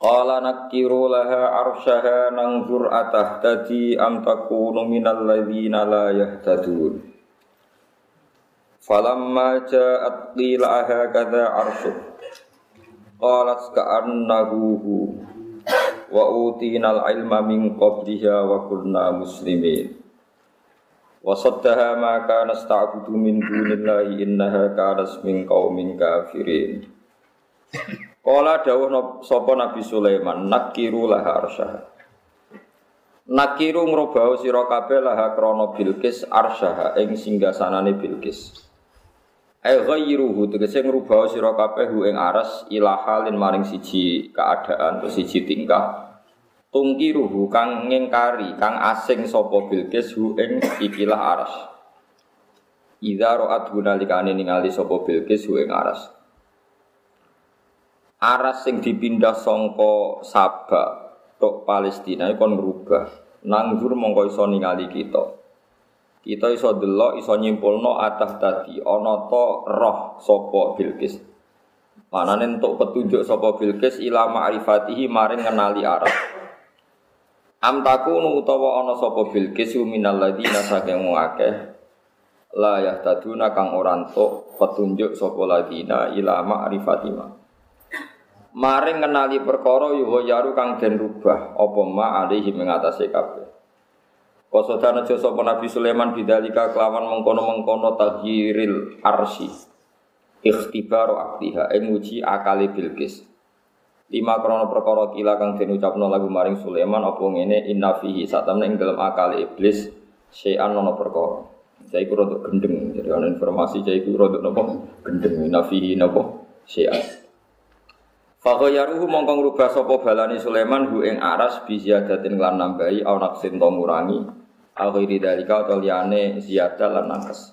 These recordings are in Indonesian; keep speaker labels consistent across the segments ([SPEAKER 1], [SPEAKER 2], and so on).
[SPEAKER 1] Qala nakiru laha arsyaha nangzur atahtadi am takunu minal ladzina la yahtadun. Falamma ja'at qila aha kadza arsyuk. Qalat ka'annahu wa utinal ilma min qabliha wa kunna muslimin. Wa saddaha ma kana sta'budu min dunillahi innaha kanat min qaumin kafirin. Kala dawuh sapa Nabi Sulaiman nakiru laha arsyaha. Nakiru ngrobah sira kabeh laha krana Bilqis arsyaha ing singgasanane Bilqis. Ai ghayruhu tegese ngrubah sira kabeh hu ing aras ila halin maring siji keadaan atau siji tingkah. Tungkiruhu kang ngingkari kang asing sapa Bilqis hu ing ikilah aras. Idza ra'at gunalikane ningali sapa Bilqis hu ing aras aras sing dipindah songko Sabak tok Palestina kon ngrubah. Nanggur mongko iso ningali kita. Kita iso delok iso nyimpulno atah tadi ana to roh sapa Bilqis. Manane entuk petunjuk sapa Bilqis ila ma'rifatihi maring ngenali arah am takunu utawa ana sapa Bilqis minal ladina saking akeh la yahtaduna kang ora entuk petunjuk sapa ladina ila ma'rifatima maring ngenali perkara yuwa yaru kang den rubah apa ma alihi mengatasi kabeh. Kosodana jasa Nabi Sulaiman bidalika kelawan mengkono-mengkono taghiril arsi ikhtibaru aktiha ing uji akali Bilqis. Lima krono perkara kila kang den ucapno lagu maring Sulaiman apa ngene inna fihi satamne ing dalam akali iblis syai'an ana perkara. Saya iku rodok gendeng jadi ana informasi saya iku rodok napa gendeng inna fihi napa syai'an Fakoyaruhu mongkong ngrubah sapa balani Sulaiman hu ing aras bi ziyadatin lan nambahi au naksin to ngurangi au ghairi dalika atau liyane ziyada lan nakes.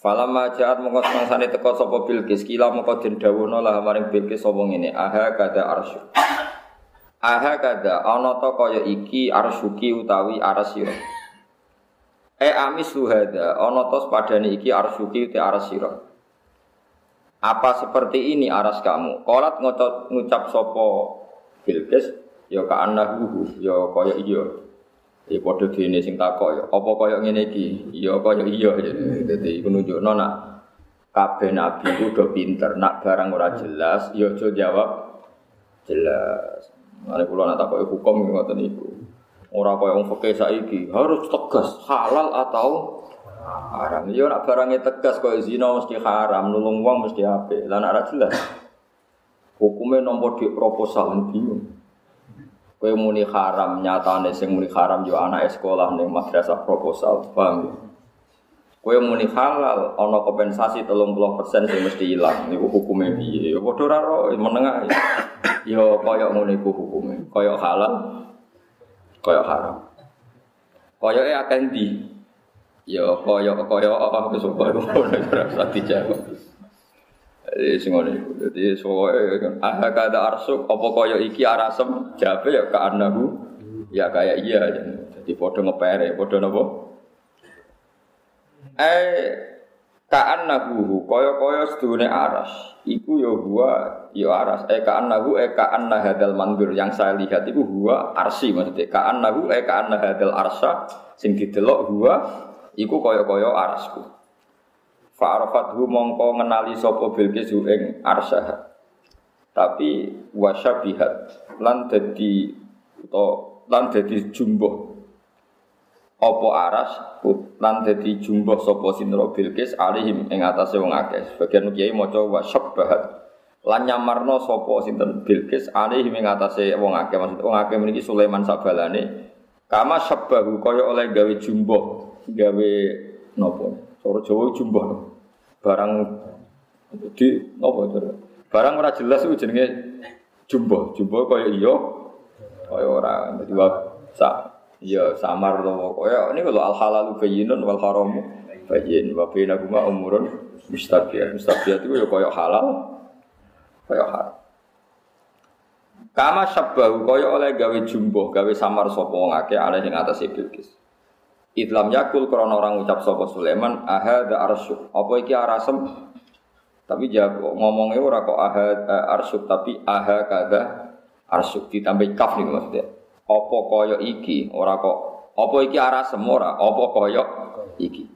[SPEAKER 1] Falamma ja'at mongko semangsane teko sapa Bilqis kila mongko den dawuhna lah maring Bilqis sapa ngene aha kada arsy. Aha kada ana to kaya iki arsyuki utawi arsira. E amis luhada ana to padane iki arsyuki uti arsira. Apa seperti ini aras kamu? Kolat ngucap, ngucap sopo Bilqis ya ka annahu ya kaya iya. Ya padha dene sing takok ya. Apa kaya ngene iki? Ya kaya iya. Dadi iku nunjukno nak kabeh nabi ku do pinter. Nak barang ora jelas ya aja jawab jelas. Mane kula nak takoki hukum ngoten niku. Ora kaya wong fikih saiki harus tegas halal atau haram. Yo nak barangnya tegas kok zina mesti haram, nulung wong mesti apik. Lah nak jelas. Hukumnya nomor di proposal bingung. Kowe muni haram nyatane sing muni haram yo anak sekolah ning madrasah proposal, paham ya? Kowe muni halal ana kompensasi 30% sing mesti ilang. Niku hukume piye? Ya padha ora menengah. Yo kaya ngono iku hukume. Kaya halal, kaya haram. Kaya e akeh ndi? Ya kaya kaya apa wis ora ora dijawab. Jadi sing ngene soe kan ah kada arsuk apa kaya iki arasem jabe ya ka anahu ya kaya iya. Jadi padha ngepere, padha napa? Eh ka anahu kaya-kaya sedune aras. Iku ya huwa ya aras. Eh ka anahu eh ka anna hadal mandur yang saya lihat itu huwa arsi maksudnya. Ka anahu eh ka anna hadal arsa sing didelok huwa iku kaya-kaya arasku. Fa'arafathu mongko ngenali sapa Bilqis ing arsah. Tapi wasyabihat lan dadi utawa lan dadi jumbuh apa aras lan dadi jumbuh sapa sinra Bilqis alihim ing atase wong akeh. Sebagian kiai maca wasyabahat lan nyamarno sapa sinten Bilqis alihim ing atase wong akeh. Maksud wong akeh mriki Sulaiman sabalane kama sabbahu kaya oleh gawe jumbuh gawe nopo cara Jawa jumbo barang di nopo itu barang ora jelas itu jenenge jumbo jumbo kaya iya ora. Dadi sa ya samar to kaya ini kalau al halalu bayyinun wal haramu bayyin wa bainakuma umurun mustabiyah. Mustabiyah itu ya kaya halal kaya haram. Kama sabbahu kaya oleh gawe jumbo, gawe samar sapa wong akeh ana ing atase Bilqis. Idlam yakul krana orang ucap sapa Sulaiman ahad arsyuk. Apa iki arasem? Tapi jawab ngomongnya ora kok ahad arsyuk tapi aha kada arsyuk ditambah kaf nih maksudnya. Apa kaya iki ora kok apa iki arasem ora apa kaya iki.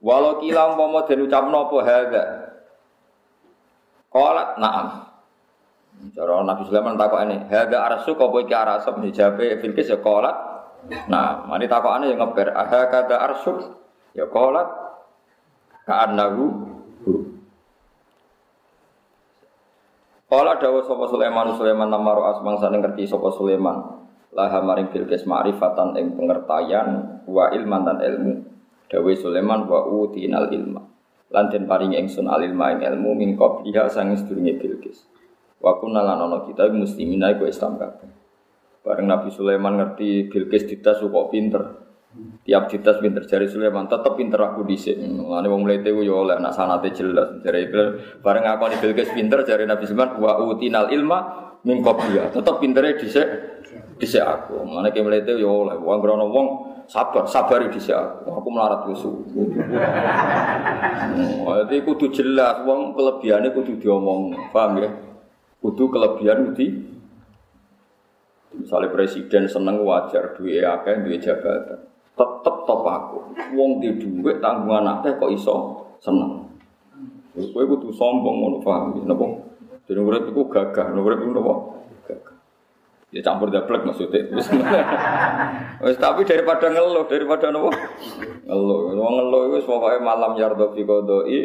[SPEAKER 1] Walau kila umpama den ucapno apa hadza. Qalat na'am. Cara Nabi Sulaiman takok ini, "Hadza arsu apa iki arasem?" Dijabe Bilqis ya qalat. Nah, mari takokane yang ngeber, "Aha kata arsu?" Ya qalat ka'annahu hu. Kala dawa sapa Sulaiman Sulaiman namaru asmang saning ngerti sapa Sulaiman. Laha maring Bilqis ma'rifatan ing pengertian wa ilman dan ilmu. Dawe Sulaiman wa utinal ilma. Lan den paringi ingsun al ilma ing ilmu min qabliha sang sedurunge Bilqis. Wa kunna lan kita muslimin iku Islam kabeh. Bareng Nabi Sulaiman ngerti Bilqis ditas kok pinter. Tiap ditas pinter jari Sulaiman tetep pinter aku dhisik. Mulane wong mlete ku yo oleh nak sanate jelas. Jari bareng ngakoni Bilqis pinter jari Nabi Sulaiman wa utinal ilma min qabliha. Tetep pintere dhisik dhisik aku. Mulane ki mlete yo oleh wong grono wong sabar, di aku. Aku melarat kusu. Jadi kudu jelas, wong kelebihannya kudu diomong, paham ya? Kudu kelebihan kudu Misalnya presiden seneng wajar duwe akeh duwe jabatan. Tetep top aku. Wong di duwe tanggungan akeh kok iso seneng. Kowe kudu sombong ngono paham ya? Napa? Jadi urip iku gagah, urip iku napa? Ya campur dablek maksudnya. Wis tapi daripada ngeluh, daripada nopo? Ngeluh. Wong ngeluh wis pokoke malam yardo fi qodoi,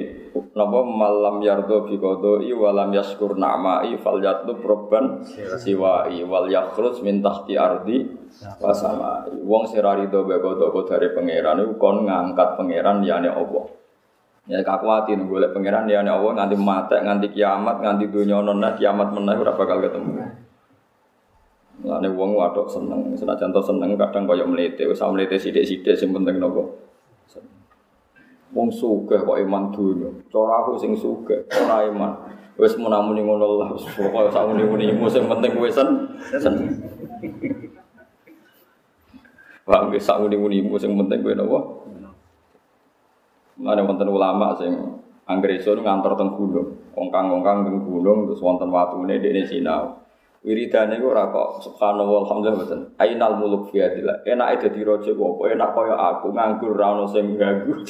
[SPEAKER 1] napa malam yardo fi qodoi walam yaskur na'mai fal yatlu proban siwai wal yakhruj min tahti ardi wa samai. Wong sing ra rido be qodho dari pangeran iku kon ngangkat pangeran liyane Allah. Ya kakuati nih golek pangeran liyane Allah nganti mate, nganti kiamat, nganti dunya nona kiamat meneh ora bakal ketemu. Lane wong wadok seneng, senajan to seneng kadang kaya mlete, wis mlete sithik-sithik sing penting nopo. Wong sugih kok iman dunya. Cara aku sing sugih, ora iman. Wis menamuni ngono lah, pokoke sak muni-munimu sing penting kowe sen. Wah, wis sak muni-munimu sing penting kowe nopo? Ada wonten ulama sing anggere iso ngantor teng gunung, ongkang-ongkang teng gunung terus wonten watune dekne sinau. Wiridane iku ora kok subhanallah alhamdulillah mboten. Ainal muluk fi adillah. Enake dadi raja ku apa enak kaya aku nganggur ora ono sing ganggu.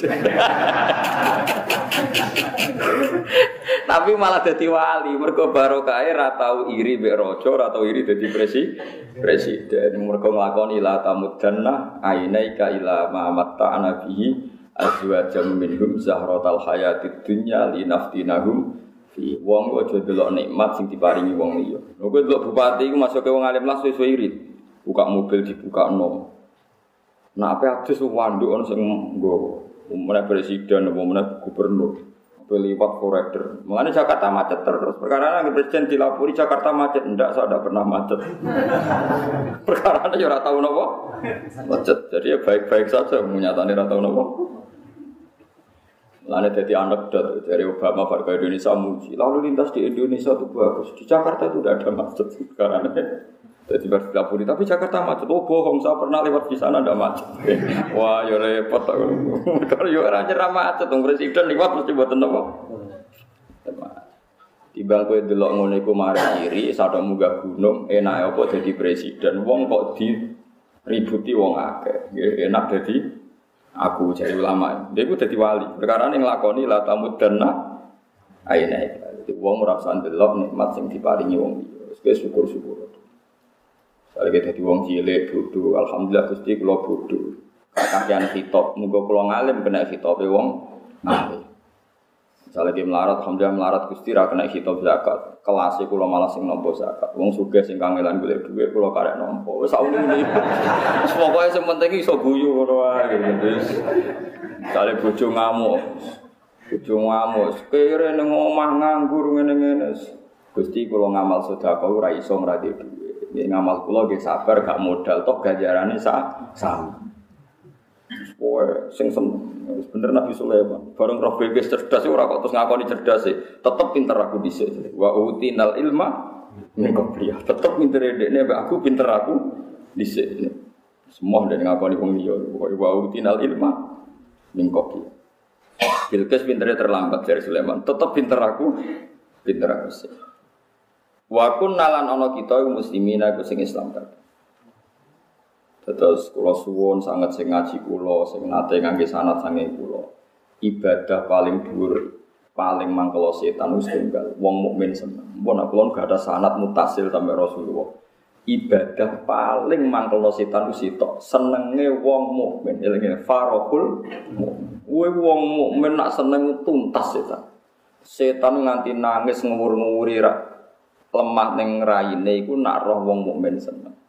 [SPEAKER 1] Tapi malah dadi wali mergo barokahe ra tau iri mbek raja, ora tau iri dadi presi presiden. Mergo nglakoni la tamuddanna ainaika ila ma matta'ana bihi azwajam minhum zahratal hayatid dunya linaftinahum fi wong aja delok nikmat sing diparingi wong liya. Lha kowe delok bupati iku ke wong alim lah suwe irit. Buka mobil dibuka no. Nah, apa adus wanduk ono sing nggo. Umumnya presiden, umumnya gubernur. Liwat koridor. Mengenai Jakarta macet terus. Perkara yang presiden dilapori Jakarta macet, enggak saya tidak pernah macet. Perkara ya ora tahu nopo macet. Jadi ya baik-baik saja menyatakan ora tahu nopo. Lalu jadi anekdot dari Obama warga Indonesia muji. Lalu lintas di Indonesia itu bagus. Di Jakarta itu udah ada macet sekarang. Jadi berpilapuri. Tapi Jakarta macet. Oh bohong, saya pernah lewat di sana ada macet. Wah, ya repot. Kalau ya orang nyerah macet, dong presiden lewat mesti buat apa? Tiba kowe delok ngono iku mari iri, sadok munggah gunung, enak apa jadi presiden. Wong kok di ributi wong akeh. Enak jadi aku jadi ulama. Dia itu jadi wali. Perkara yang lakoni la tamu dana aina Jadi wong ora usah ndelok nikmat sing diparingi wong liya. Wis syukur-syukur. Soale kita di wong cilik bodoh, alhamdulillah Gusti kula bodoh. Kakean hitop, muga kula ngalim kena hitope wong alim. Misalnya dia melarat, alhamdulillah melarat Gusti ra kena hitop zakat. Kelasnya kula malah sing nampa zakat. Wong sugih sing kangelan golek dhuwit kula karek nampa. Wis sak ngene. Wis pokoke sing penting iso guyu ngono wae. Wis. Misale bojo ngamuk. Bojo ngamuk, kere ning omah nganggur ngene-ngene. Gusti kula ngamal sedekah ora iso ngradi dhuwit. Nggih ngamal kula nggih sabar gak modal toh ganjarane sa sama. Pokoke sing. Wis bener Nabi Sulaiman. Bareng roh wis cerdas ora kok terus ngakoni cerdas e. Tetep pinter aku dhisik. Wa utinal ilma min qabliyah. Tetep pinter dekne mbak aku pinter aku dhisik. Semua dari ngakoni wong liya. Wa utinal ilma min qabliyah. Bilqis pinternya terlambat dari Sulaiman. Tetep pinter aku, pinter aku sih. Wa nalan ana kita muslimin aku sing Islam kabeh. Terus kula suwun sangat sing ngaji kula sing nate ngangge sanat sange kula. Ibadah paling dhuwur paling mangkelo setan wis tunggal. Wong mukmin seneng. Mpun kula gak ada sanat mutasil sampai Rasulullah. Ibadah paling mangkelo setan wis sitok. Senenge wong mukmin, elinge farahul mukmin. wong mukmin nak seneng tuntas setan. Setan nganti nangis ngewur-ngewuri lemah ning raine iku nak roh wong mukmin seneng.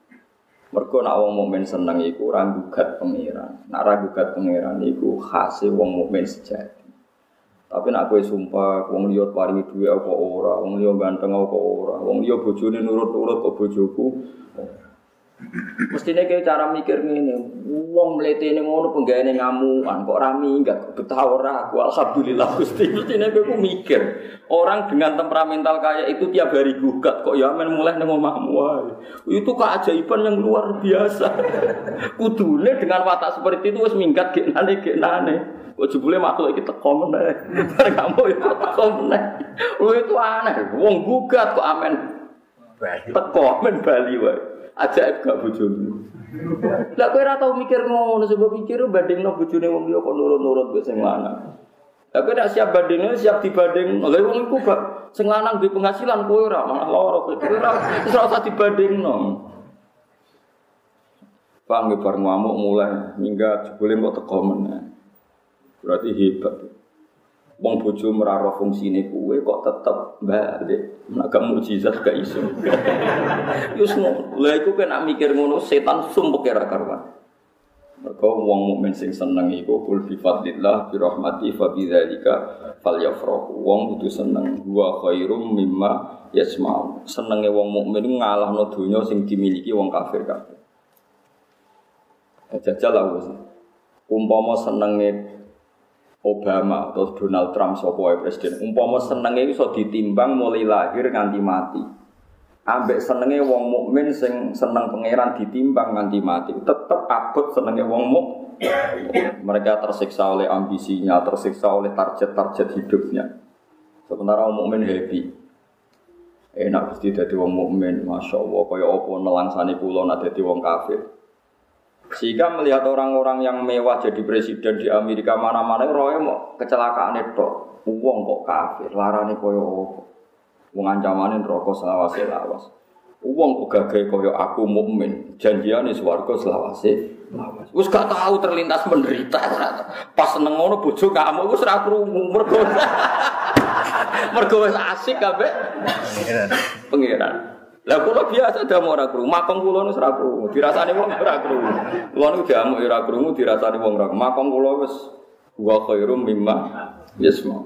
[SPEAKER 1] Mergo nak wong mukmin seneng iku ora gugat pangeran. Nak ora gugat pangeran iku khase wong mukmin sejati. Tapi nak kowe sumpah wong liya paringi duwe apa ora, wong liya ganteng apa ora, wong liya bojone nurut-nurut kok bojoku. Mestinya kayak cara mikir ngene, wong mlete ini ngono penggaweane ngamuan kok rami enggak betah ora aku alhamdulillah Gusti. Mestinya kayak aku mikir, orang dengan temperamental kayak itu tiap hari gugat kok ya men mulai nang omahmu Itu keajaiban yang luar biasa. Kudune dengan watak seperti itu wis minggat genane genane. Kok jebule makhluk iki teko meneh. Bareng kamu ya teko meneh. itu aneh, wong gugat kok amen. Teko men Bali wae ajaib gak bojomu. Lah kowe ora tau mikir ngono sebab mikir bandingno bojone wong liya kok nurut-nurut mbek sing lanang. Lah kowe siap bandingno siap dibanding. Lha wong iku gak sing lanang duwe penghasilan kowe ora malah lara kowe ora wis ora usah dibandingno. Pang bar ngamuk mulai minggat jebule kok teko meneh. Berarti hebat. Wong bojo meraro fungsine kuwe kok tetep balik. Nek gak mukjizat gak iso. Yo ngono. Lah iku kena mikir ngono setan sumpek ora karuan. Mergo wong mukmin sing seneng iku kul bi fadlillah bi rahmati fa bi dzalika falyafrahu. Wong kudu seneng wa khairum mimma yasma'u. Senenge wong mukmin ngalahno donya sing dimiliki wong kafir kabeh. Jajal lah. Umpama senenge Obama atau Donald Trump sopo presiden umpama senenge iso ditimbang mulai lahir nganti mati. Ambek senenge wong mukmin sing seneng pangeran ditimbang nganti mati tetep abot senenge wong muk. Mereka tersiksa oleh ambisinya tersiksa oleh target-target hidupnya. Sementara wong mukmin happy. Enak mesti dadi wong mukmin masya Allah. Kaya apa nelangsani kula nak dadi wong kafir sehingga melihat orang-orang yang mewah jadi presiden di Amerika mana-mana roy mau kecelakaan itu, uang kok kafir, larane koyo apa. Wong ancamane rokok selawase lawas. Uang kok gagah koyo aku mukmin, janjiane swarga selawase lawas. Wis gak tahu terlintas menderita. Pas seneng ngono bojo kamu wis ora krungu mergo. mergo wis asik kabeh. Pengiran. Pengiran. Lah kula biasa damu ora krungu, makong kula wis ora krungu, dirasani wong ora krungu. Kula niku damu ora krungu, dirasani wong ora. Makong kula wis wa khairum mimma yasma.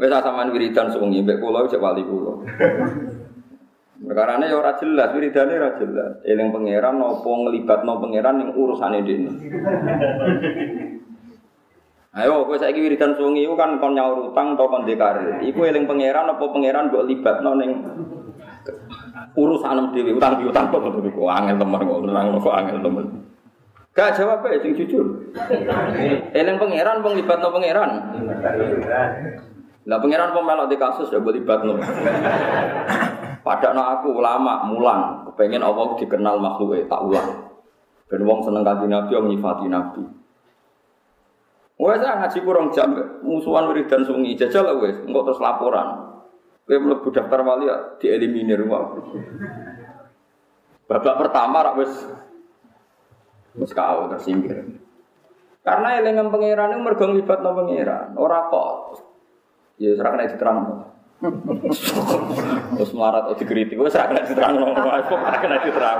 [SPEAKER 1] Wis sampean wiridan sewengi mbek kula cek wali kula. Perkarane ya ora jelas, wiridane ora jelas. Eling pangeran napa nglibatno pangeran ning urusane dene. Ayo kowe saiki wiridan sewengi iku kan kon nyaur utang utawa kon dekare. Iku eling pangeran apa pangeran mbok libatno ning urusan dewi utang piutang kok ngono kok angel temen kok nerang kok angel temen. Gak jawab ae sing jujur. Eling pangeran wong libatno pangeran. Lah pangeran kok melok di kasus ya libatno. Padahal aku ulama mulang, kepengen Allah dikenal makhluk tak ulang. Ben wong seneng kanjeng Nabi yang nyifati Nabi. Wes ngaji kurang jam musuhan wiridan sungi jajal wes, engko terus laporan. Kowe mlebu daftar wali ya dieliminir wae. Babak pertama rak wis wis kau tersingkir. Karena elengan pangeran itu mergo nglibatno pangeran, ora kok. Ya ora kena diterang. Terus melarat atau dikritik, wes ora kena diterang, kok ora kena diterang.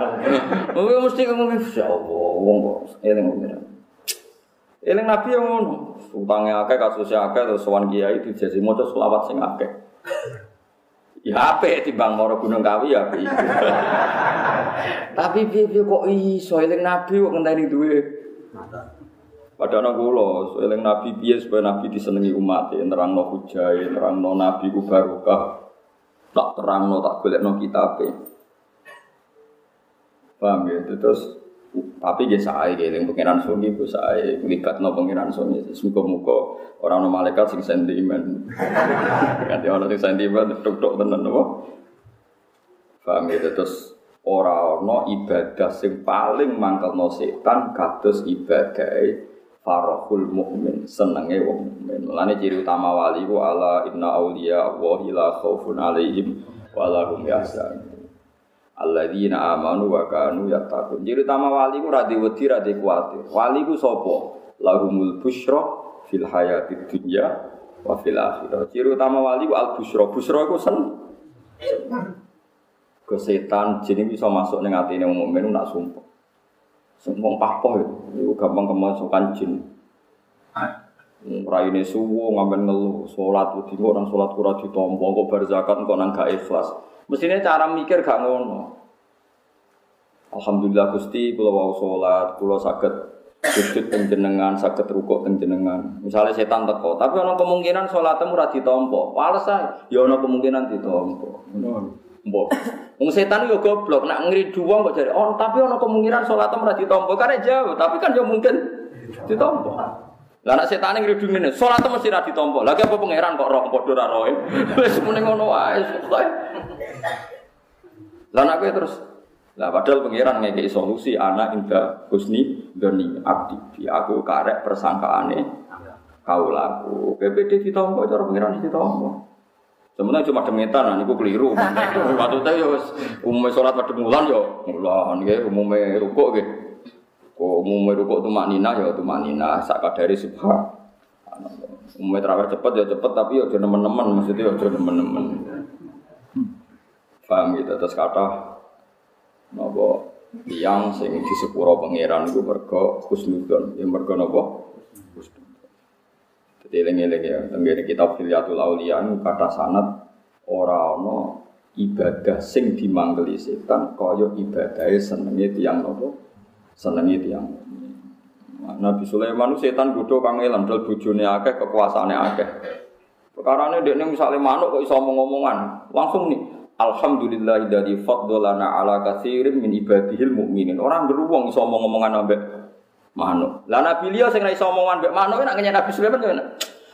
[SPEAKER 1] Kowe mesti ngomong ya Allah, wong kok eling pangeran. Eling Nabi yang ngono, utangnya akeh, kasusnya akeh, terus sowan kiai dijasi maca selawat sing akeh. Ya apik timbang moro Gunung Kawi ya apik. Tapi piye-piye kok iso eling Nabi kok ngenteni duwe. Padahal kula eling Nabi piye supaya Nabi disenengi umat ya nerangno hujah, nerangno Nabi ku barokah. Tak terangno tak golekno kitabe. Paham ya? Terus tapi dia sae keling pengiran sungi ku sae. No pengiran sungi muga-muga orang no malaikat sing sentimen. Ganti orang sing sentimen tok-tok tenan apa? Paham ya? Terus ora ana ibadah sing paling mangkelno setan kados ibadah farahul mukmin senenge wong mukmin. Mulane ciri utama wali ku ala inna auliya Allah la khaufun alaihim wa lahum yahzanun alladzina amanu wa kanu yattaqun. Jadi utama wali ku ra wedi ra kuwatir. Wali ku sapa? Lahumul busyra fil hayatid dunya wa fil akhirah. Ciri utama wali ku al busyra. Busyra ku sen. Ke setan jin bisa masuk ning atine wong mukmin nak sumpah. Sumpah papoh itu gampang kemasukan jin. Raine suwo ngamben ngeluh, salat wedi kok nang salat ora ditampa, kok bar zakat kok nang gak. Mestinya cara mikir gak ngono. Alhamdulillah Gusti kula wau salat, kula saged sujud teng jenengan, saged rukuk teng jenengan. Misalnya setan teko, tapi ana kemungkinan salatmu ora ditampa. Wales ya ana kemungkinan ditampa. Mbok. Wong setan yo goblok, nak ngridu wong kok jare, "Oh, tapi ana kemungkinan salatmu ora ditampa." Karena jauh, tapi kan yo mungkin ditampa. Lah nek setan ngridu ngene, salatmu mesti ra ditampa. Lagi apa pangeran kok roh padha ra roe. Wis muni ngono wae. Lah nek terus lah padahal pangeran ngekei solusi anak indah husni doni abdi. Di aku karek persangkaane kau laku. PPD ditompo cara pangeran ditompo? Sebenarnya cuma demetan niku keliru. Waktu itu ya umumnya sholat pada bulan ya mulan ya umumnya rukuk ya kok umumnya rukuk tuh maknina ya tuh maknina sak kadari subha umumnya terawih cepet ya cepet tapi ya jangan teman-teman maksudnya ya jangan teman-teman paham gitu terus kata Napa tiang sing di sepuro pangeran iku mergo husnudon, ya mergo napa? Husnudon. Eling-eling ya, tenggene kitab Hilyatul Auliya kata sanad ora ana ibadah sing dimanggeli setan kaya ibadahe senenge tiang napa? Senenge tiang. Nabi Sulaiman setan godho kang dal bojone akeh kekuasaane akeh. Perkarane dekne misale manuk kok iso omong-omongan, langsung nih Alhamdulillah dari fadlana ala katsirin min ibadihil mukminin. Orang beruang iso omong-omongan ambek manuk. Lah Nabi liya sing ora iso omongan ambek manuk nek ngenyek Nabi Sulaiman kan.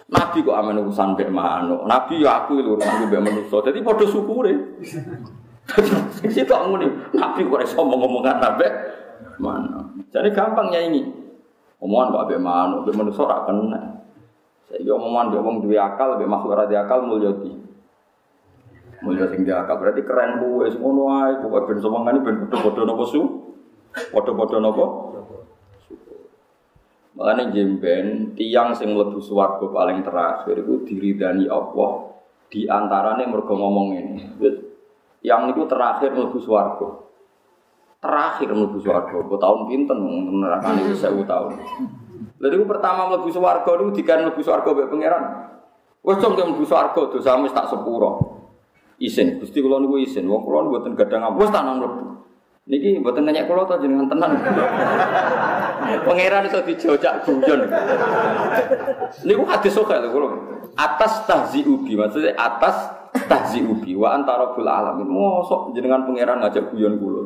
[SPEAKER 1] Nabi kok amen urusan mbek manuk. Nabi ya aku lho urusan mbek manusa. Dadi padha syukure. Sing sitok ngene. Nabi kok iso omong-omongan ambek. Jadi gampang nyanyi. Omongan kok ambek manuk, ambek manusa ora kena. Saiki omongan mbek wong duwe akal, mbek makhluk ora akal Mulia sing diakal berarti keren kuwe ngono ae pokoke ben semangane ben padha-padha napa su? Padha-padha napa? Makanya jemben tiang sing mlebu swarga paling terakhir itu diridani Allah di antarane mergo ngomong ini. Yang itu terakhir mlebu swarga. Terakhir mlebu swarga, kok tahun pinten nerakane wis 1000 tahun. Lalu itu pertama mlebu swarga niku dikan mlebu swarga mbek pangeran. Wes cung mlebu swarga dosamu tak sepuro isin. Gusti kula niku isin. Wong kula mboten gadang apa tak nang mlebu. Niki mboten nanya kula to jenengan tenan. Pangeran iso dijojak guyon. Niku hadis sok lho kula. Atas tahzi ubi maksudnya atas tahzi ubi wa antara bil alamin. Mosok jenengan pangeran ngajak guyon kula.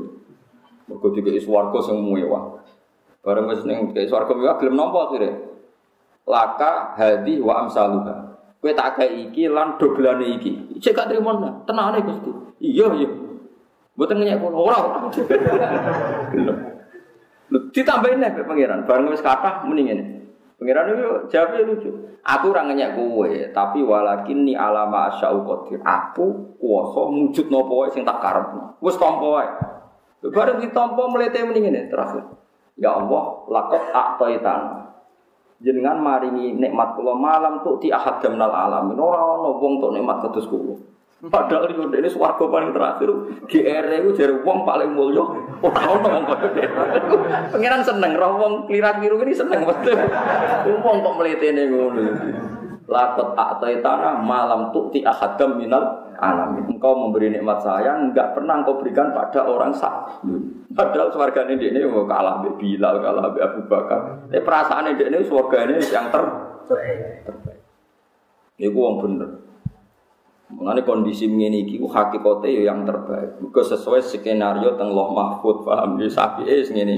[SPEAKER 1] Mergo dikeki swarga sing mewah. Bareng wis ning swarga mewah gelem nampa akhire. Laka hadi wa amsaluha. Kowe tak kayak iki lan doblane iki. Cek gak trimo tenane Gusti. Iya iya. Mboten ngenyek kula ora. Lho ditambahin nek pangeran bareng wis kathah muni ngene. Pangeran itu jawabnya lucu. Aku ora ngenyek kowe, tapi walakin ni alama asyau qadir. Aku kuwasa mujud napa wae sing tak karepno. Wis tampa wae. Bareng ditampa mlete muni ngene terakhir. Ya Allah, lakot a'taitan jenengan maringi nikmat kula malam tuh di ahad gamnal alamin ora ono wong tuh nikmat kados kula. Padahal itu ini swarga paling terakhir. GR itu jadi wong paling mulya. Ora ono wong kaya pangeran seneng roh wong klirat biru ini seneng betul. Wong kok mletene ngono. Lakot aktai tanah malam tuh di ahad minal alamin. Engkau memberi nikmat saya, enggak pernah engkau berikan pada orang sak. Padahal swarga ini mau kalah be Bilal, kalah be Abu Bakar. Tapi perasaan ini swarga ini yang ter terbaik. Ini uang bener. Mengenai kondisi ini, itu hakikatnya ya yang terbaik. Bukan sesuai skenario teng loh mahfud, paham? Di sapi es ini.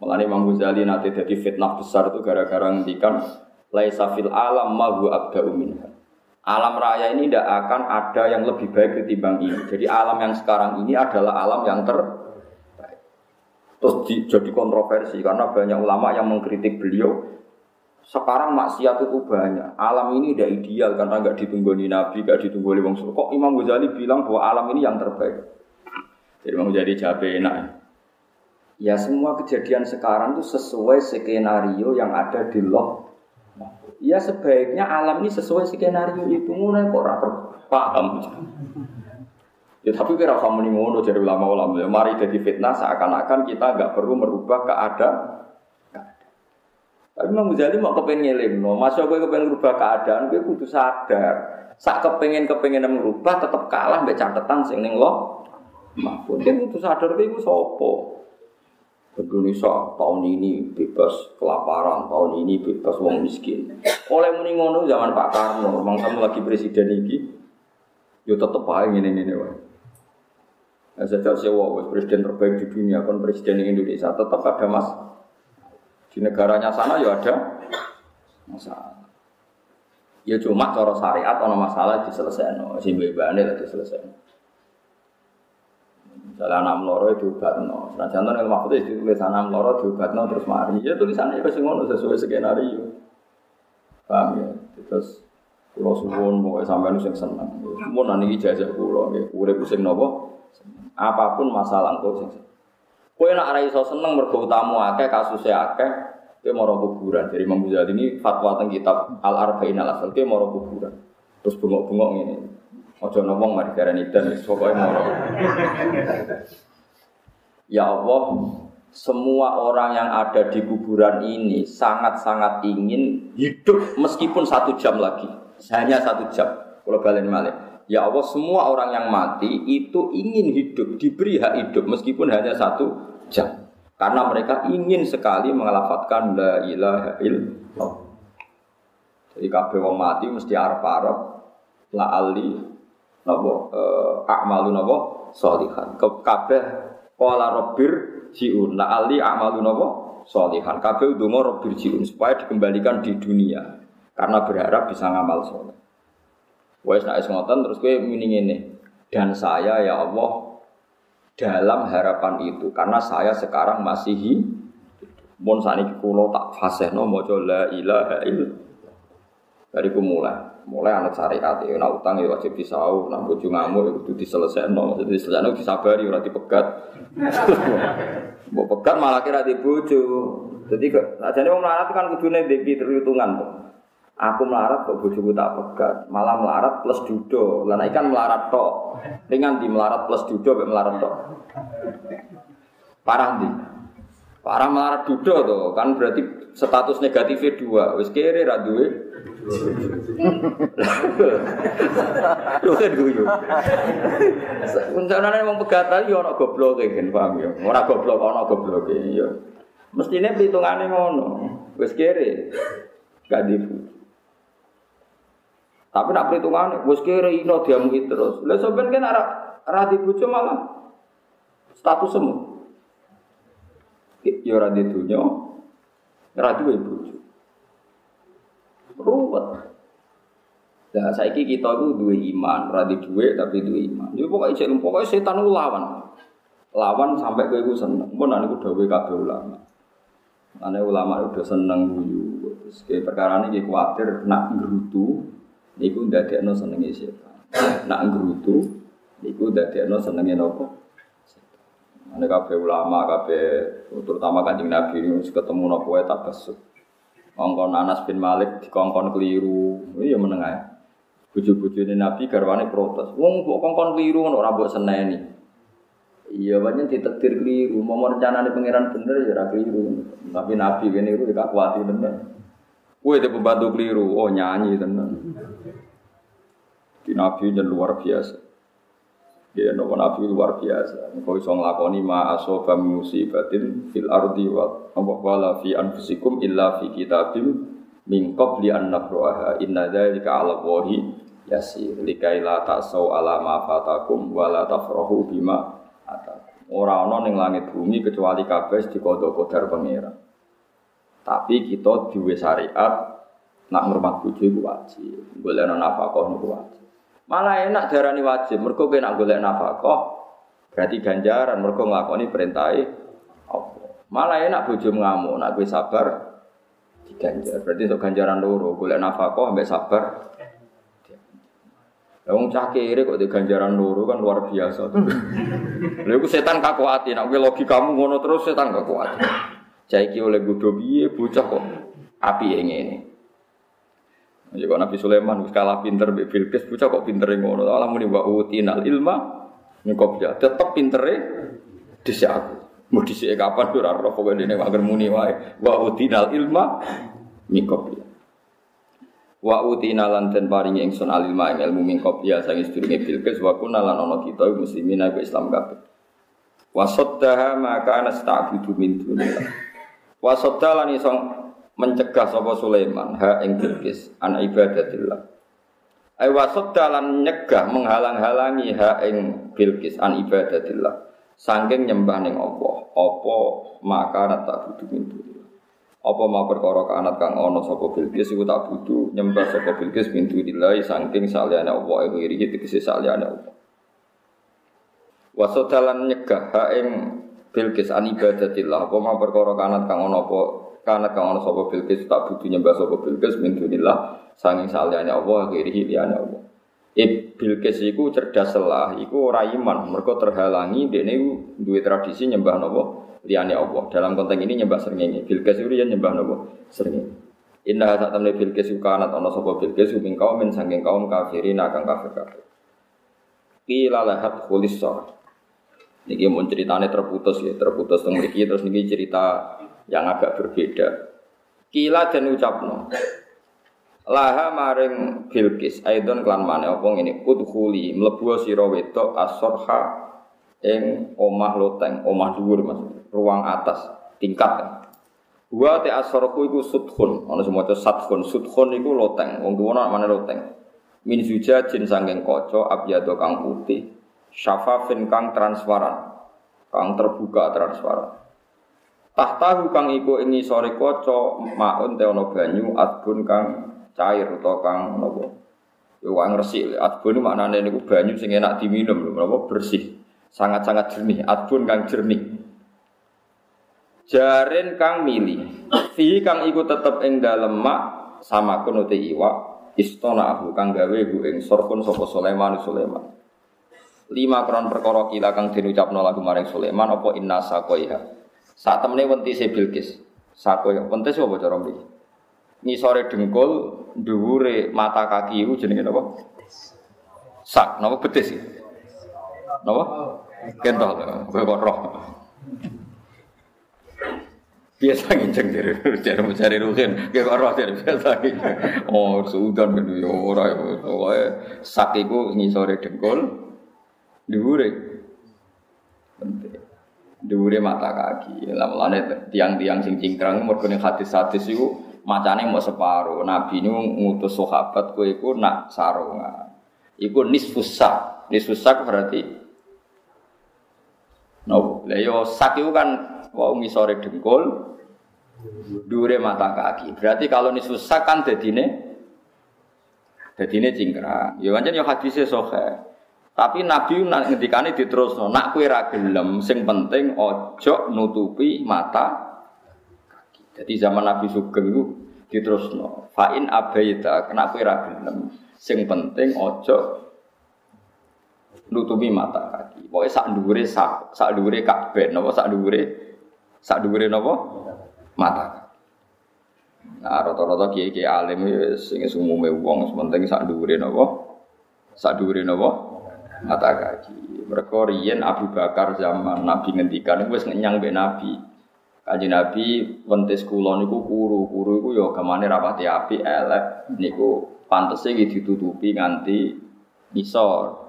[SPEAKER 1] Mengenai Imam Ghazali nanti jadi fitnah besar itu gara-gara ngendikan laisa fil alam ma huwa abda'u. Alam raya ini tidak akan ada yang lebih baik ketimbang ini. Jadi alam yang sekarang ini adalah alam yang terbaik. Terus di, jadi kontroversi karena banyak ulama yang mengkritik beliau. Sekarang maksiat itu banyak. Alam ini tidak ideal karena nggak ditunggu di Nabi, nggak ditunggu oleh Wong Kok Imam Ghazali bilang bahwa alam ini yang terbaik? Jadi Imam Ghazali jawab enak. Ya semua kejadian sekarang itu sesuai skenario yang ada di loh Ya sebaiknya alam ini sesuai skenario itu mulai kok rapor paham. Ya tapi kira kamu nih ngono jadi ulama-ulama ya mari jadi fitnah seakan-akan kita nggak perlu merubah keadaan. Tapi Imam Ghazali mau kepengen ngelim, no. masa gue kepengen merubah keadaan, gue kudu sadar. Saat kepengen kepengen merubah, tetap kalah mbak catatan sing neng lo. Mahfud, dia kudu sadar gue sopo. Indonesia tahun ini bebas kelaparan, tahun ini bebas wong miskin. Oleh muni ngono zaman Pak Karno, memang kamu lagi presiden ini, yo tetep ini ini wae. Nah, sejak sewa presiden terbaik di dunia, kan presiden Indonesia tetap ada mas. Di negaranya sana ya ada masalah. Ya cuma cara syariat ono masalah diselesaikan, sing bebane lah diselesaikan. Misalnya anak meloro itu no. Nah, contoh yang maksudnya itu tulis anak meloro no terus mari. Ya tulisannya pasti ngono sesuai skenario. Paham ya? Terus pulau suwon mau sampai nuseng seneng. Mau nanti ijazah pulau, ya. Urip sing nopo. Apa pun masalah engkau sing. Kue nak rai so seneng mergo tamu akeh kasusnya akeh. Mau kuburan. Jadi Imam Ghazali ini fatwa tentang kitab Al Arba'in Al Asal. Mau kuburan. Terus bengok-bengok ini. Ojo ngomong mari darani dan pokoke moro. Ya Allah, semua orang yang ada di kuburan ini sangat-sangat ingin hidup meskipun satu jam lagi. Hanya satu jam. Kalau balen malik. Ya Allah, semua orang yang mati itu ingin hidup, diberi hak hidup meskipun hanya satu jam. Karena mereka ingin sekali mengelafatkan la ilaha illallah. Jadi kabeh wong mati mesti arep-arep la ali napa uh, a'malu napa sholihan. Kabeh qala rabbir jiun. La ali a'malu napa sholihan. Kabeh ndonga rabbir jiun supaya dikembalikan di dunia karena berharap bisa ngamal soleh. Wes nek ngoten terus kowe muni ngene. Dan saya ya Allah dalam harapan itu karena saya sekarang masih. Mun saniki kula tak fasihno maca la ilaha illallah. Dari mulai mulai anak syariat ya nak utang ya wajib disau nak bojo ngamuk ya kudu diselesaikan. Maksudnya diselesaikan disabari ora dipegat. Mbok pegat malah kira di bojo. Jadi ajane wong melarat kan kudune ndek tuh aku melarat kok bojoku tak pegat. Malah melarat plus judo lan ikan melarat tok. Ringan di melarat plus judo mek melarat tok. Parah di parah melarat judo tuh kan berarti status negatifnya dua wis kere ra duwe Lho kan guyu. Rencanane wong pegatan yo ana gobloke kan paham ya. Ora goblok ana gobloke ya. Mestine perhitungane ngono. Wis kere. Gak. Tapi nak perhitungane wis kere ino diamuki terus. Lah sampean kan ora ora dibojo malah status semu. Ya ora didunya. Ora duwe bojo ruwet. Nah, saiki kita itu dua iman, radi dua tapi dua iman. Jadi pokoknya cek pokoknya setan itu lawan. Lawan sampai ke itu seneng. Pun nanti udah kabeh ulama. Nanti ulama udah seneng guyu. Terus perkara ini khawatir nak gerutu, niku ndadekno senenge setan. Nak gerutu, niku ndadekno senenge nopo? Ane kabeh ulama, kabeh terutama kanjeng Nabi ini ketemu nopo tak besuk. Kongkon Anas bin Malik dikongkon keliru. Iya menengah ya. Buju-buju ini Nabi garwane protes. Wong kok kongkon keliru ngono ora mbok seneni. Iya banyak ditektir keliru. Mau rencana nih pangeran bener ya keliru. Tapi Nabi gini itu tidak kuat tenan. Kue itu pembantu keliru. Oh nyanyi tenan. Di Nabi luar biasa. Ya, nopo Nabi luar biasa. Kau iso nglakoni ma asoba musibatin fil ardi wa wala fi anfusikum illa fi kitabim min qabli an nabraha. Inna dzalika 'ala Allahi yasir. Likai la ta'sau ala ma fatakum wa bima atakum. Ora ana ning langit bumi kecuali kabeh dikodho kodar pangeran. Tapi kita duwe syariat nak ngurmat bojo iku wajib. Golek nafkah niku wajib. Malah enak darani wajib, mergo kowe nak golek nafkah berarti ganjaran mergo nglakoni perintahe Allah. Malah enak bojo ngamuk, nak kowe sabar diganjar. Berarti untuk ganjaran loro, golek nafkah ambek sabar. Wong cah kere kok di ganjaran loro kan luar biasa. Lha iku setan kakuati, nek kowe logikamu ngono terus setan kakuati. Cah oleh bodho piye bocah kok api ngene. Ya kok Nabi Sulaiman wis kalah pinter mbek Bilqis bocah kok pintere ngono. Allah muni wa utinal ilma ya tetep pintere dhisik aku. Mau dhisik kapan ora roh pokoke dene wae muni wae. Wa utinal ilma ya. Wa utina lan den paringi ingsun alilma ing ilmu min qabya sange sedurunge Bilqis wa kunna lan ana kita muslimin aku Islam kabeh. Wa saddaha ma kana sta'budu min dunillah. Wasodda lan iso mencegah sapa Sulaiman ha ing Bilqis an ibadatillah. Ai wasodda lan nyegah menghalang-halangi ha ing Bilqis an ibadatillah. Sangking nyembah ning Allah, apa maka tak butuh mintu. Apa mau perkara kanat kang ana sapa Bilqis iku tak butuh nyembah sapa Bilqis mintu dilai sangking saliyane Allah iku iri tegese saliyane Allah. Wasodalan nyegah ha ing Bilqis an ibadatillah apa ma perkara kanat kang ana apa kanat kang ana sapa Bilqis tak butuh nyembah sapa Bilqis min dunillah sanging saliyane Allah kiri liyane Allah. Bilqis iku cerdas lah, iku ora iman, mergo terhalangi dekne duwe tradisi nyembah napa liyane Allah. Dalam konteks ini nyembah srengenge. Bilqis iku nyembah napa srengenge. Inna sak temne Bilqis iku kanat ana sapa Bilqis min kaum min sanging kaum kafirin akan kafir kafir. Qila lahat khulis Niki mau ceritanya terputus ya, terputus tentang niki terus niki cerita yang agak berbeda. Kila dan ucapno. Laha maring Bilqis aidon klan mana opong ini udhuli mlebu sira wedok asorha ing omah loteng, omah dhuwur Mas, ruang atas, tingkat. Wa te asorku iku sudkhun, ana semua sadkhun, sudkhun iku loteng, wong tuwa mana loteng. Min zujajin sangking kaca abyado kang putih syafafin kang transparan kang terbuka transparan tahtahu kang iku ing sore kaca maun te ana banyu adbun kang cair utawa kang napa? Yo wong resik adbun maknane niku banyu sing enak diminum lho napa? Bersih sangat-sangat jernih adbun kang jernih. Jaren kang mili fi kang iku tetep ing dalem mak sama kuno te iwak istana aku kang gawe bu ing sorpun sapa Sulaiman Sulaiman. Lima kron perkara kila kang den ucapno lagu maring Sulaiman apa inna sakoiha saat temene wentise Bilqis. Sakoiha wentis apa cara mriki? Ngisore dengkul dhuwure mata kaki iku jenenge napa? Sak napa betis napa? Kentol kok roh. Biasa nginceng dari cari mencari rugen kayak roh dari biasa nginceng oh sudan kan yo ora pokoknya sakiku ngisore dengkul Dhuwure. Dhuwure mata kaki. Lah mulane tiang-tiang sing cingkrang mergo ning hadis-hadis iku macane mau separo. Nabi ini ngutus sahabat kowe iku nak sarungan. Iku nisfus sak. Nisfus sak berarti no. Lah yo sak iku kan wau ngisore dengkul dure mata kaki. Berarti kalau nisfus sak kan dadine dadine cingkrang. Ya pancen yo hadise sahih. Tapi Nabi ngendikane diterusno, nak kue ra gelem, sing penting ojo nutupi mata kaki. Jadi zaman Nabi Sugeng itu diterusno, fa'in abaita, nak kue ra gelem, sing penting ojo nutupi mata kaki. Pokoknya sak dhuwure sak sak dhuwure kabeh napa sak dhuwure sak dhuwure napa mata. Nah, rata-rata kiai-kiai alim sing umume wong penting sak dhuwure napa? Sak dhuwure napa? Mata kaki. Mereka riyen Abu Bakar zaman Nabi ngendikan wis ngenyang mbek Nabi. Kaji Nabi wentis kula niku kuru, kuru iku ya gamane rapati api elek niku pantese iki ditutupi nganti nisor.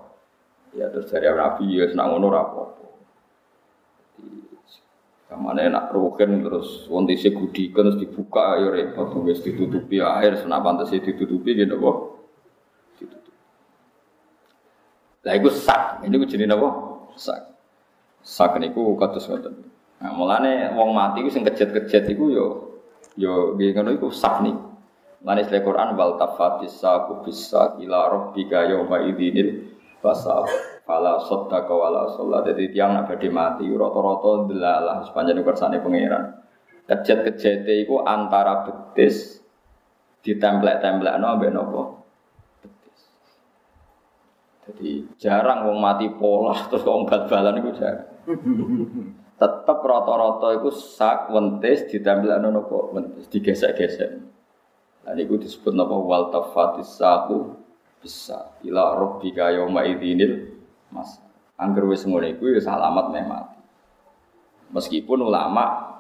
[SPEAKER 1] Ya terus dari Nabi ya senang ngono rapopo. Kamane nak rugen terus wonte se gudikan terus dibuka ya repot wis ditutupi air senak pantes ditutupi gitu kok. Lah iku sak, ini ku jenenge napa? Sak. Sak niku kados ngoten. Nah, mulane wong mati ku sing kejet-kejet iku yo yo nggih ngono iku sak nih. Mulane sele Quran wal tafatis saku bisa ila rabbika yauma idinil Fasa fala soddaka wala sholat Jadi tiang nak badhe mati Roto-roto delalah sepanjang kersane pangeran Kejet-kejete itu antara betis Ditemplek-templek no ambek Betis Jadi jarang wong mati pola Terus kok bal-balan itu jarang. Tetap roto-roto itu sak wentis Ditemplek no nopo wentis Digesek-gesek. Nah ini disebut nopo wal tafatis saku bisa ila rabbika yauma idinil mas. Angger wis ngono iku ya salamat meh mati. Meskipun ulama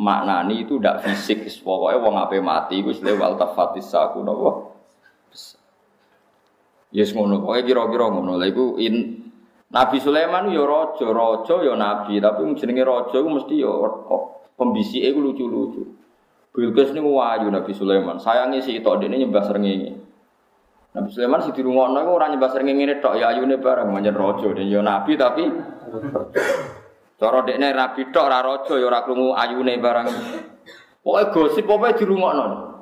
[SPEAKER 1] maknani itu tidak fisik pokoknya wong ape mati iku wis lewal tafatis napa? bisa yes ngono pokoke kira-kira ngono lha iku in Nabi Sulaiman ya raja, raja ya nabi, tapi jenenge raja iku mesti ya pembisike iku lucu-lucu. Bilqis niku wayu Nabi Sulaiman. Sayangi si tok dene nyembah srengenge. Nabi Sulaiman si dirungokno iku ora nyembah sering ngene tok ya ayune bareng manjen raja dan ya nabi tapi cara dekne rabi tok ora raja ya ora krungu ayune bareng. Pokoke gosip pokoke dirungokno.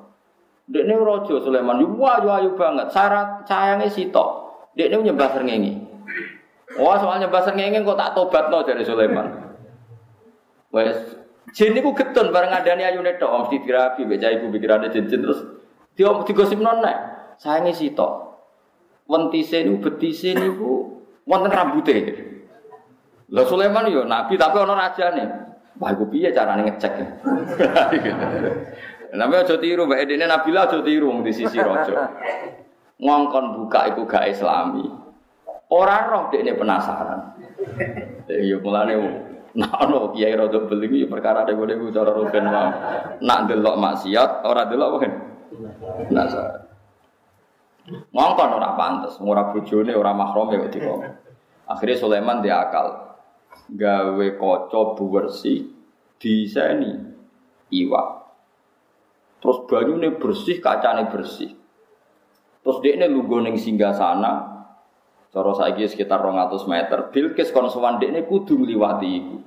[SPEAKER 1] Dekne raja Sulaiman yo ayu ayu banget. Syarat sayange sitok. Dekne nyembah srengenge. Wah, soal nyembah srengenge kok tak tobatno dari Sulaiman. Wes jin niku getun bareng adane ayune tok mesti dirabi mbek ibu pikirane jin terus dia digosipno nek sayange sitok. Wentise niku betise niku wonten rambute. Lah Sulaiman yo nabi tapi ana rajane. Wah iku piye carane ngecek. Namanya aja tiru, Mbak Edine Nabila aja tiru di sisi raja. Ngongkon buka iku gak islami. Orang roh ini penasaran. Ya mulane Nah, ono kiai rada beli iki perkara dhewe dhewe cara rugen wae. Nak delok maksiat, ora delok wae. Penasaran. Ngongkon ora pantes, ora bojone, ora mahrome kok dikon. Akhirnya Sulaiman dia akal. Gawe kaca bersih diseni iwak. Terus banyune bersih, kacane bersih. Terus dia ini lugu neng singgah sana, cara saiki sekitar 200 meter. Bilkis kon sowan ini kudu ngliwati iku.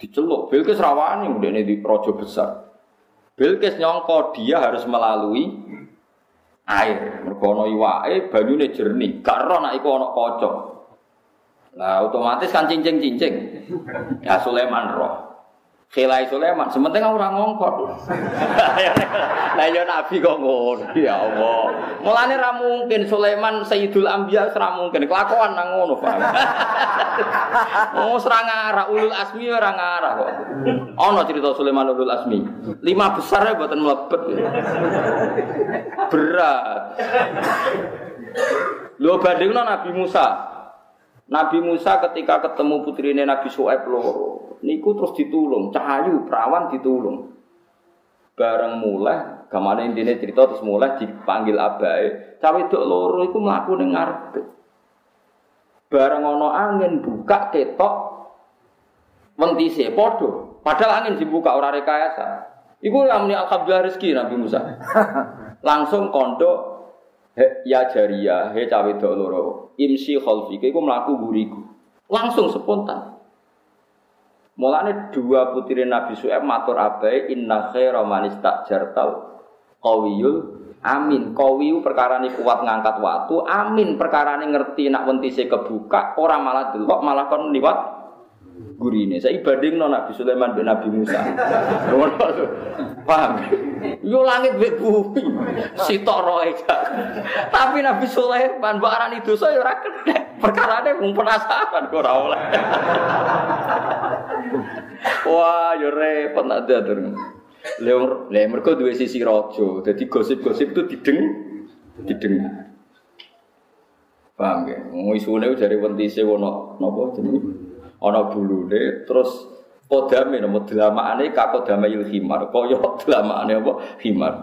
[SPEAKER 1] Diceluk, Bilkis rawani udah ini di projo besar. Bilkis nyongko dia harus melalui air. Mergo ana iwake banyune jernih, gak ero nek iku ana kaca. Lah otomatis kan cincing-cincing. Ya Sulaiman roh. Khilai Sulaiman, sementing ora ngongkot. Lah ya nabi kok ngono, ya Allah. Mulane ra mungkin Sulaiman Sayyidul Anbiya ora mungkin kelakuan nang ngono, Pak. Oh, serang ngarah ulul asmi ora ngarah kok. Ana cerita Sulaiman ulul asmi. Lima besar ya buatan mlebet. Berat. Lo bandingno Nabi Musa. Nabi Musa ketika ketemu putrine Nabi Su'aib loro, niku terus ditulung, cahayu perawan ditulung. Bareng mulai, gamane intine cerita terus mulai dipanggil abai. Cawe wedok loro iku mlaku ning ngarepe. Bareng ana angin buka ketok wentise padha. Padahal angin dibuka ora rekayasa. Iku namanya alhamdulillah rezeki Nabi Musa. Langsung kondo ya jaria, he cawe dok loro. Imsi khalfi, iku mlaku buriku. Langsung spontan. Mulane dua putri Nabi Su'aib matur abai inna khaira man istajartal qawiyul amin. Qawiyu perkara ini kuat ngangkat waktu, amin perkara ini ngerti nak wentise kebuka, orang malah delok malah kon liwat gurine. Saya ibading no Nabi Sulaiman bin Nabi Musa. Paham? Yo langit mbek bumi. Sitok roe Tapi Nabi Sulaiman mbok arani dosa yo ora kena. Perkarane mung penasaran kok ora oleh. Wah, yo repot nak diatur. Lha mergo duwe sisi raja. Dadi gosip-gosip itu dideng didengar. Paham ya? Ngisune dari wentise ono napa jenenge? ana bulune terus kodame nama delamaane kakodame il himar kaya delamaane apa himar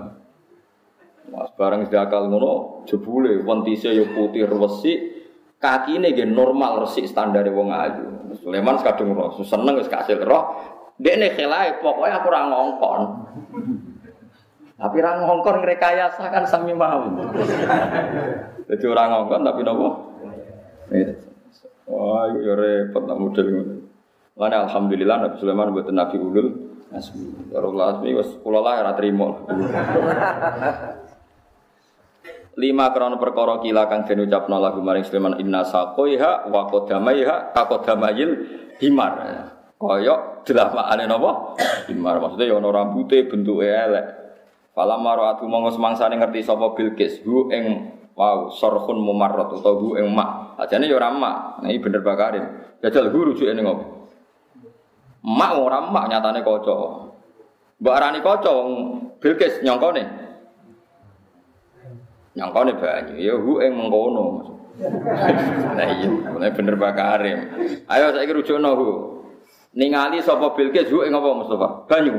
[SPEAKER 1] Mas barang sedakal ngono jebule wentise yo putih resik, kakine nggih normal resik standar wong ayu. Sulaiman kadung roh, seneng wis kasil roh. Dekne khelae pokoke aku ora ngongkon. Tapi orang ngongkon rekayasa kan sami mau. Jadi orang ngongkon tapi nopo? Wah, itu ya repot nak model. Mana alhamdulillah Nabi Sulaiman buat Nabi Ulul Asmi. Ya Allah Asmi kula lah ora trimo. Lima krono perkara kila kang den ucapno lagu maring Sulaiman inna saqaiha wa qadamaiha kaqadamayil himar. Kaya delamakane napa? Himar maksudnya ya ana rambute bentuke elek. Fala maratu monggo semangsane ngerti sapa Bilqis hu ing wow sorhun mumarrat utawa hu ing mak. Ajane ya ora mak. Nah iki bener bakarin. Jajal hu rujuke ning ngopo? Mak ora mak nyatane kaca. Mbok arani kaca wong Bilqis nyongkone. Nyongkone banyu ya hu ing mengkono. Nah iya, mulai bener bakarim. Ayo saiki rujukno hu. Ningali sapa Bilqis hu ing apa Mustafa? Banyu.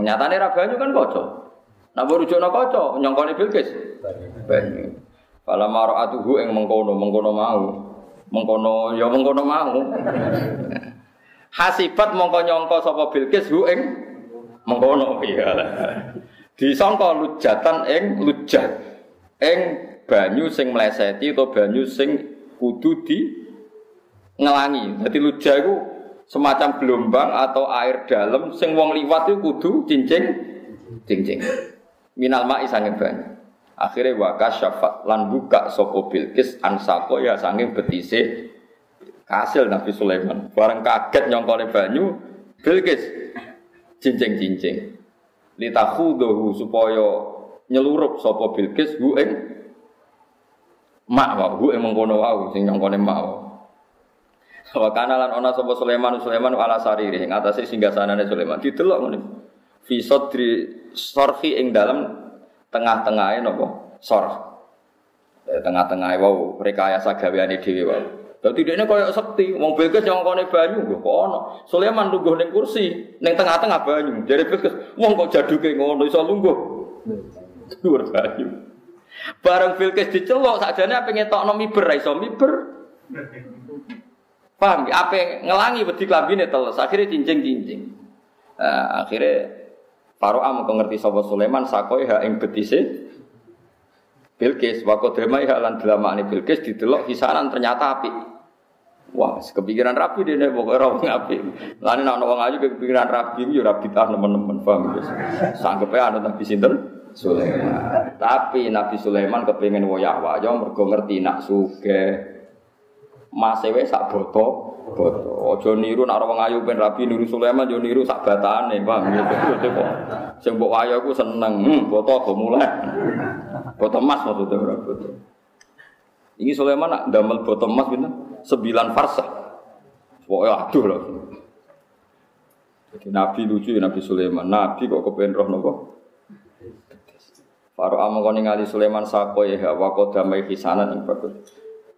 [SPEAKER 1] Nyatane ra banyu kan kaca. Nah rujukno kaca nyongkone Bilqis. Banyu. Fala mar'atuhu ing mengkono, mengkono mau. Mengkono ya mengkono mau. Hasibat mongko nyangka sapa Bilqis hu ing mengkono iya. Disangka lujatan ing lujat. Ing banyu sing mleseti atau banyu sing kudu di ngelangi. Jadi lujah itu semacam gelombang atau air dalam sing wong liwat itu kudu cincing cincing. Minal ma'i sanging banyu. Akhirnya wakas syafat lan buka sopo bilkis ansako ya sanging betise kasil Nabi Sulaiman. Bareng kaget nyongkone banyu bilkis cincing. Litakhudahu supaya nyelurup sopo bilkis hu ing mak wa hu ing mengkono wau sing nyongkone mak wa. Wa kana lan ana sapa Sulaiman Sulaiman ala sariri ing atase singgasanane Sulaiman didelok ngene. Fi sadri sarhi ing dalam tengah-tengahe napa? Sarh. Eh, tengah-tengahe wau rekayasa gaweane dhewe wau. Dadi dekne koyo sekti, wong Bilqis nyongkone banyu lho kok ana. Sulaiman lungguh ning kursi, ning tengah-tengah banyu. Jare Bilqis, wong kok jaduke ngono iso lungguh. Dhuwur banyu. Bareng Bilqis diceluk sakjane apa ngetokno miber ra iso miber. Paham? Apa ngelangi wedi klambine teles, akhirnya cincing-cincing. Nah, akhirnya Faro'a mau ngerti sapa Sulaiman sakoi ha ing betise Bilqis wa qadramai ha lan delamane Bilqis didelok hisanan ternyata api. Wah, kepikiran rapi deh nih pokoknya orang api. Lain nak orang ayu kepikiran rapi, ya rapi tah teman-teman paham guys. Sanggupnya ada Nabi Sinten Sulaiman. Tapi Nabi Sulaiman kepingin woyak wajah mergo ngerti nak suge. Mas ewe sak boto, boto. Ojo niru nak wong ayu ben rapi niru Sulaiman yo niru sak batane, paham gitu kok. Sing mbok ayu aku seneng, hmm, boto go mulai. Boto emas maksudnya ora boto. Ini Sulaiman nak damel boto emas pinten? Sembilan farsah. Pokoknya aduh loh. Jadi Nabi lucu ya Nabi Sulaiman. Nabi kok kepengen roh nopo? Faro amang kau ningali Sulaiman sako ya wa damai hisanan yang bagus.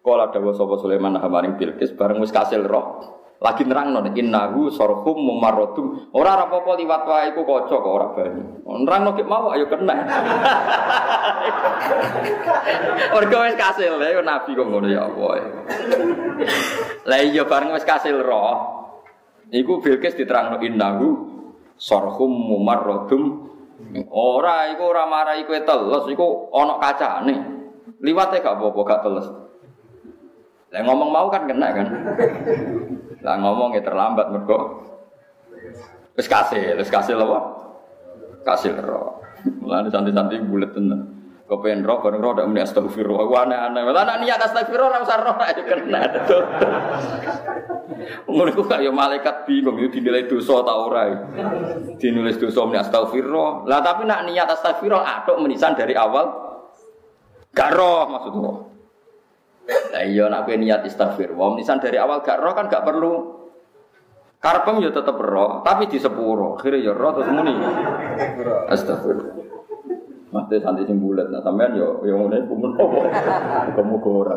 [SPEAKER 1] Kala dawa sapa Sulaiman hamaring Bilqis bareng wis kasil roh. Lagi nerang non innahu sorhum mumarrodum. Ora ora apa-apa liwat wae iku kaca kok ora bani. Nerang no mau ayo kena. Orga wis kasil ya nabi kok ngono ya apa. Lah iya bareng wis kasil roh. Iku Bilqis diterangno innahu sorhum mumarrodum. Ora iku ora marai kowe teles iku ana kacane. Liwate gak apa-apa gak teles. Lah ngomong mau kan kena kan. Lah ngomong ya terlambat mergo wis kasih, wis kasih lho. Kasih ro. Mulane santai-santai bulet tenan. Kepen roh bareng roh ndak muni astagfirullah. Ku aneh-aneh. Lah nek niat astagfirullah ora usah roh aja kena. Ngono ku kaya malaikat bingung itu dinilai dosa ta ora. Dinulis dosa muni astagfirullah. Lah tapi nak niat astagfirullah atuk menisan dari awal gak roh maksudnya. Lah iya nak kowe niat istighfar. Wong nisan dari awal gak roh kan gak perlu Karpem ya tetep roh, tapi di sepuro. Akhirnya ya roh terus muni. Astagfirullah. Mate santai sing bulat, nah sampean yo yo ngene kumun opo. Muga-muga ora.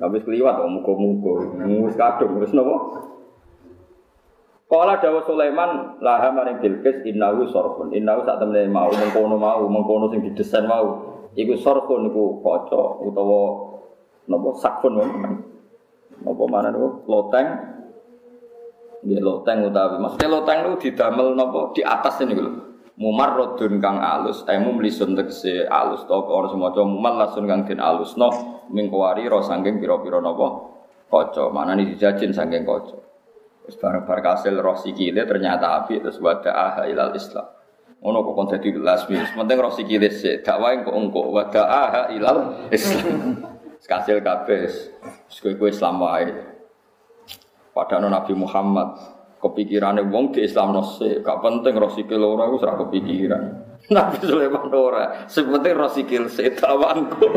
[SPEAKER 1] Tapi kliwat kok muga-muga. Wis kadung wis napa? Kala dawa Sulaiman laha maring Bilqis innahu sorfun. Innahu sak temene mau mengkono mau mengkono sing didesain mau. Iku sorfun iku kaca utawa napa sakfun Napa mana niku loteng. Nggih loteng utawi maksudnya loteng niku didamel napa di atas ini lho. Mumar rodun kang alus, eh mumlisun tegese alus to ora semaca mumar lasun kang den alusno mingkuwari ro saking pira-pira napa kaca. Manane dijajin saking kaca. Wis bareng-bareng kasil roh sikile ternyata api terus wada aha ilal Islam. Ono kok kon dadi lasmi, penting roh sikile sik, dakwah kok engko wada aha ilal Islam. Kasil kabeh kowe Islam wae. Padahal Nabi Muhammad kepikirannya wong di Islam nose, gak penting roh sikil ora wis ora kepikiran. Nabi Sulaiman ora, sepenting roh sikil setawanku.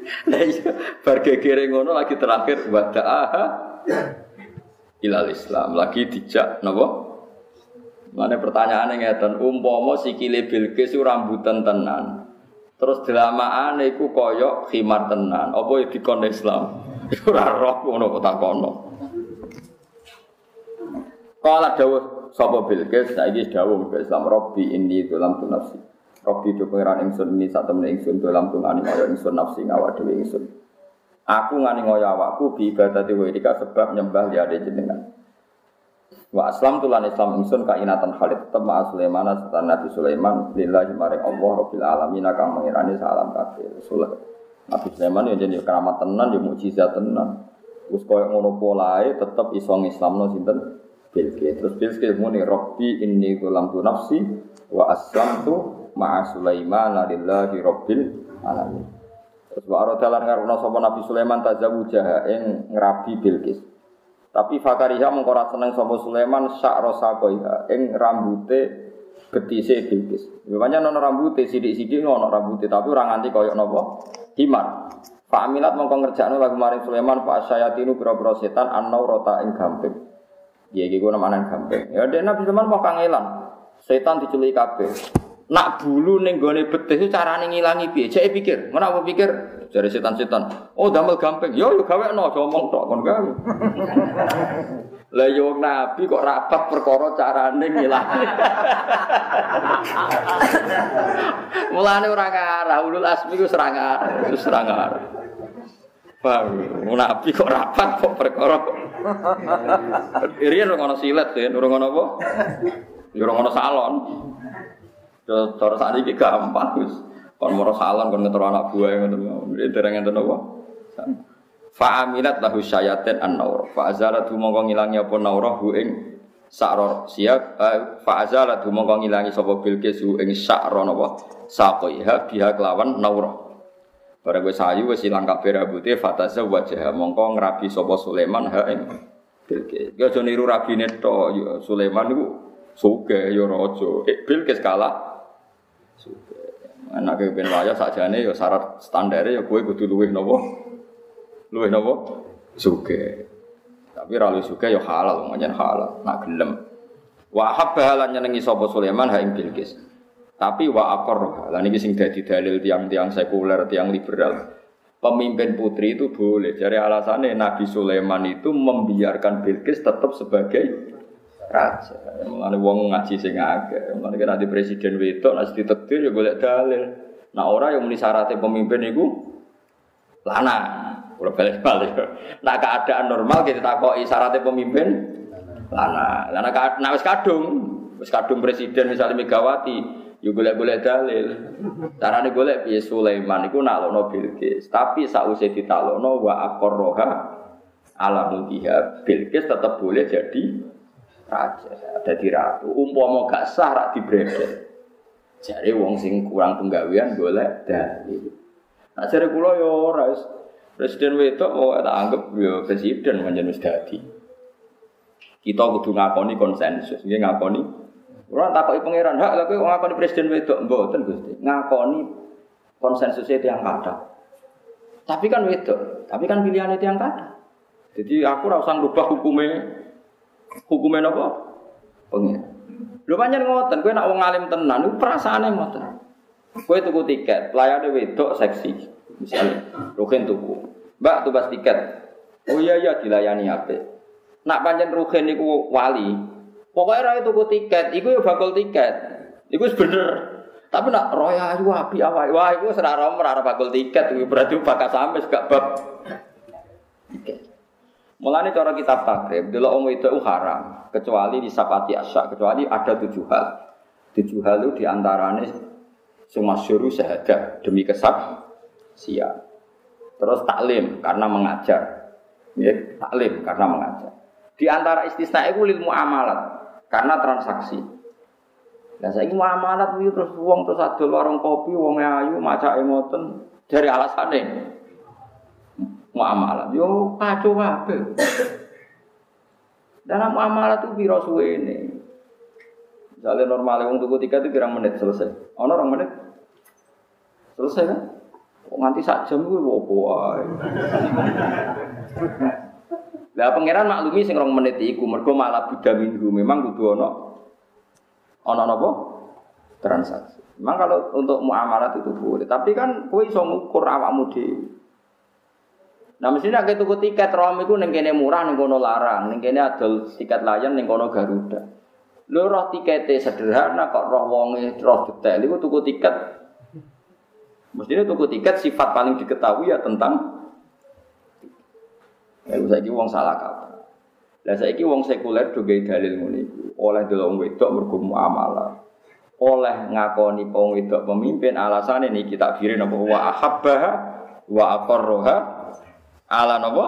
[SPEAKER 1] Nah iya, bar ngono lagi terakhir wada aha ilal Islam lagi dijak napa Mana pertanyaannya ngeten, umpama sikile Bilqis rambutan tenan. Terus delamaan iku koyok khimar tenan. Apa ya dikon Islam? Ora roh ngono kok takono. Kala dawuh sapa Bilqis saiki dawuh ke Islam Robbi ini dalam tu nafsi. Robbi itu pengiran ingsun ini saat temen ingsun dalam tu ngani kaya ingsun nafsi ngawak dhewe ingsun. Aku ngani ngoyo awakku bi ibadati wa sebab nyembah liade jenengan. Wa aslam tulan Islam ingsun kainatan Khalid tetep ma Sulaiman setan Nabi Sulaiman lillahi maring Allah rabbil alamin kang mengirani salam kabeh. Nabi Sulaiman ya jadi keramat tenan ya mukjizat tenan. Wis koyo ngono polae tetep iso ngislamno sinten Bilqis. Terus Bilqis muni Rabbi inni tu nafsi wa aslamtu ma'a Sulaiman lillahi rabbil alamin. Terus wa aradalan ngaruna sapa Nabi Sulaiman tazawujaha ing ngrabi Bilqis. Tapi Fakariha mengkora seneng sapa Sulaiman sak rosakoiha ing rambute getise Bilqis. Memangnya nono rambute sidik-sidik nono rambute tapi ora nganti koyok napa? Himar. Pak Aminat mongko ngerjakno lagu maring Sulaiman Pak Syayatinu pira-pira setan annau rota ing gamping. Ya guna manan gamping. Ya dene Nabi Sulaiman mau kangelan. Setan diculik kabeh. Nak bulu ning gone betih itu carane ngilangi piye? Cek pikir, ngono apa pikir? Jare setan-setan. Oh, damel gampang. Yo yo gawekno, aja omong tok kon gawe. Lah yo nabi kok rapat perkara carane ngilangi. Mulane ora ngarah, ulul asmi ku serang arah, wis serang arah. Paham? Nabi kok rapat kok perkara. Irian ora ono silet, ya, ora ono apa? Ya ora ono salon. Cara saat ini gampang wis. Kon moro salon kon ngetro anak buah ngoten. Dereng ngenten apa? Fa aminat lahu syayatin an-naur. Fa azalat mongko ngilangi apa naurah hu ing sakro siap eh, fa azalat mongko ngilangi sapa bilqis hu ing sakro napa saqiha biha kelawan naurah. Barang wis sayu wis ilang kabeh rambute fataza wajah mongko ngrabi sapa Sulaiman ha ing Bilqis. Ya aja niru rabine to ya Sulaiman niku sugih ya raja. Eh, Bilqis kalah Anak ben wayah sakjane ya syarat standare ya kowe kudu luwih napa? Luwih napa? Suge. Tapi ra luwih suge ya halal, nyen halal, nak gelem. Wa habba lan nyenengi sapa Sulaiman ha ing Bilqis. Tapi wa aqar lan iki sing dadi dalil tiang-tiang sekuler, tiang liberal. Pemimpin putri itu boleh. Jadi alasannya Nabi Sulaiman itu membiarkan Bilqis tetap sebagai raja. Mulane wong ngaji sing akeh. Mulane kan nanti presiden wedok nek ditetir ya golek dalil. Nah ora yang muni syaratnya pemimpin itu lanang. Ora balik-balik. Nah keadaan normal kita takoki syaratnya pemimpin lanang. Lah nek wis kadung, wis kadung presiden misalnya Megawati, yo golek-golek dalil. Carane golek piye Sulaiman iku naklono Bilqis, tapi sausé ditalokno wa aqarroha ala mulkiha Bilqis tetap boleh jadi raja, di ratu. Umpama gak sah rak dibredel. Jare wong sing kurang penggawean golek dalil. Nah jare kula yo ora presiden wedok mau tak anggap yo presiden manjen wis dadi. Kita kudu ngakoni konsensus, nggih ngakoni. Ora takoki pangeran, hak lha kowe ngakoni presiden wedok mboten Gusti. Ngakoni konsensusnya yang kata. Tapi kan wedok, tapi kan pilihannya yang kata. Jadi aku rasa ngubah hukumnya Hukumnya apa? Pengen. Lu panjang ngoten, gue nak wong alim tenan, itu perasaannya ngoten. Gue tuku tiket, pelayannya wedok seksi, misalnya, Rukin tuku. Mbak tuh tiket. Oh iya iya dilayani apa? Nak pancen rugen niku wali. Pokoknya ra tuku tiket, iku ya bakul tiket. Iku bener. Tapi nak roya ayu api awake. Wah, iku ora ora bakul tiket, berarti bakal sampe gak bab tiket. Mulane cara kitab takrib, delok wong itu haram, kecuali di sapati asyak, kecuali ada tujuh hal. Tujuh hal itu di antaranya semua suruh sehadah demi kesab siap. Terus taklim karena mengajar. Ya, taklim karena mengajar. Di antara istisna itu ilmu amalat karena transaksi. Nah saya muamalat itu terus uang terus ada warung kopi, uang ayu, maca emoten dari alasannya muamalat. Yo kacau apa? Dan muamalat itu biro suwe ini. Misalnya normalnya uang tuku tiga itu kira menit selesai. Ono orang menit selesai kan? Kok nganti sak jam gue bawa Lah pangeran maklumi sing rong menit iku mergo malah budha minggu memang kudu ana ana napa? Transaksi. Memang kalau untuk muamalat itu boleh, tapi kan kowe iso ngukur awakmu dhewe. Nah mestinya kayak tuku tiket rom itu neng kene murah neng kono larang, neng kene tiket layan neng kono Garuda. Lo roh tiketnya sederhana kok roh wonge roh detail itu tuku tiket. Mestinya tuku tiket sifat paling diketahui ya tentang Ya saiki wong salah kaprah. Lah saiki wong sekuler do dalil ngene Oleh wong wedok mergo muamalah. Oleh ngakoni wong wedok pemimpin alasane niki tak kiri napa wa ahabba wa aqarraha ala napa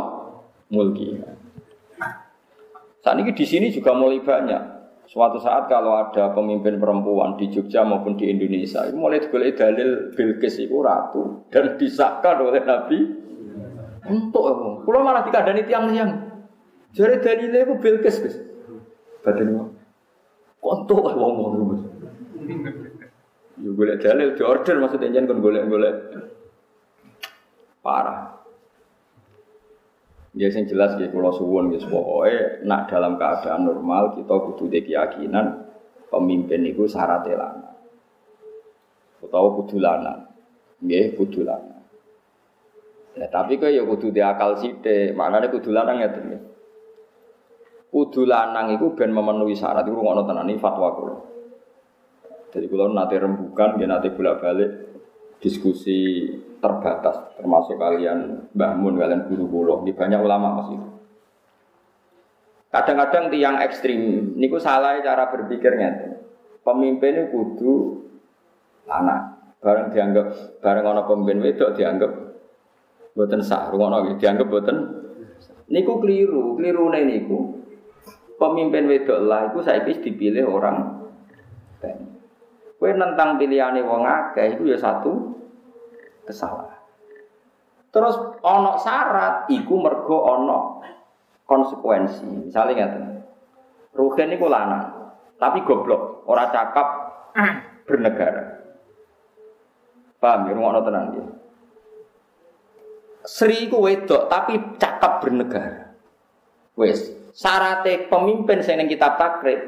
[SPEAKER 1] mulki. Saat ini di sini juga mulai banyak. Suatu saat kalau ada pemimpin perempuan di Jogja maupun di Indonesia, mulai digolek dalil Bilqis itu ratu dan disahkan oleh Nabi untuk apa? Kulo malah dikandani tiang-tiang. Jare dalile iku Bilqis, Gus. Badan wong. Kontok wong-wong Gus. Yo golek dalil di order maksudnya jangan kon golek-golek. Parah. Ya sing jelas ya kula suwun wis pokoke nak dalam keadaan normal kita kudu keyakinan pemimpin itu syaratnya lanang. Utawa kudu lanang. Nggih, kudu lanang. Ya, tapi kok ya kudu diakal sithik, maknane kudu lanang ya tenan. Kudu lanang iku ben memenuhi syarat iku ngono tenan fatwa kula. Jadi kula nate rembukan, ya nate bolak-balik diskusi terbatas termasuk kalian Mbah Mun kalian guru kula di banyak ulama masih Kadang-kadang tiang ekstrim, niku salah cara berpikirnya. Pemimpin itu kudu lanang. Bareng dianggap, bareng ana pemimpin wedok dianggap Boten sah, rungono dianggap boten. Niku keliru, kelirune niku. Pemimpin wedok lah iku saiki dipilih orang. Kowe nentang pilihane wong akeh iku ya satu kesalahan. Terus ono syarat iku mergo ono konsekuensi. Misalnya ngeten. Rugen niku lanang, tapi goblok, ora cakap bernegara. Paham ya, ngono tenan ya. Sri ku wedok tapi cakap bernegara. Wes, syaratnya pemimpin sing ning kitab takrib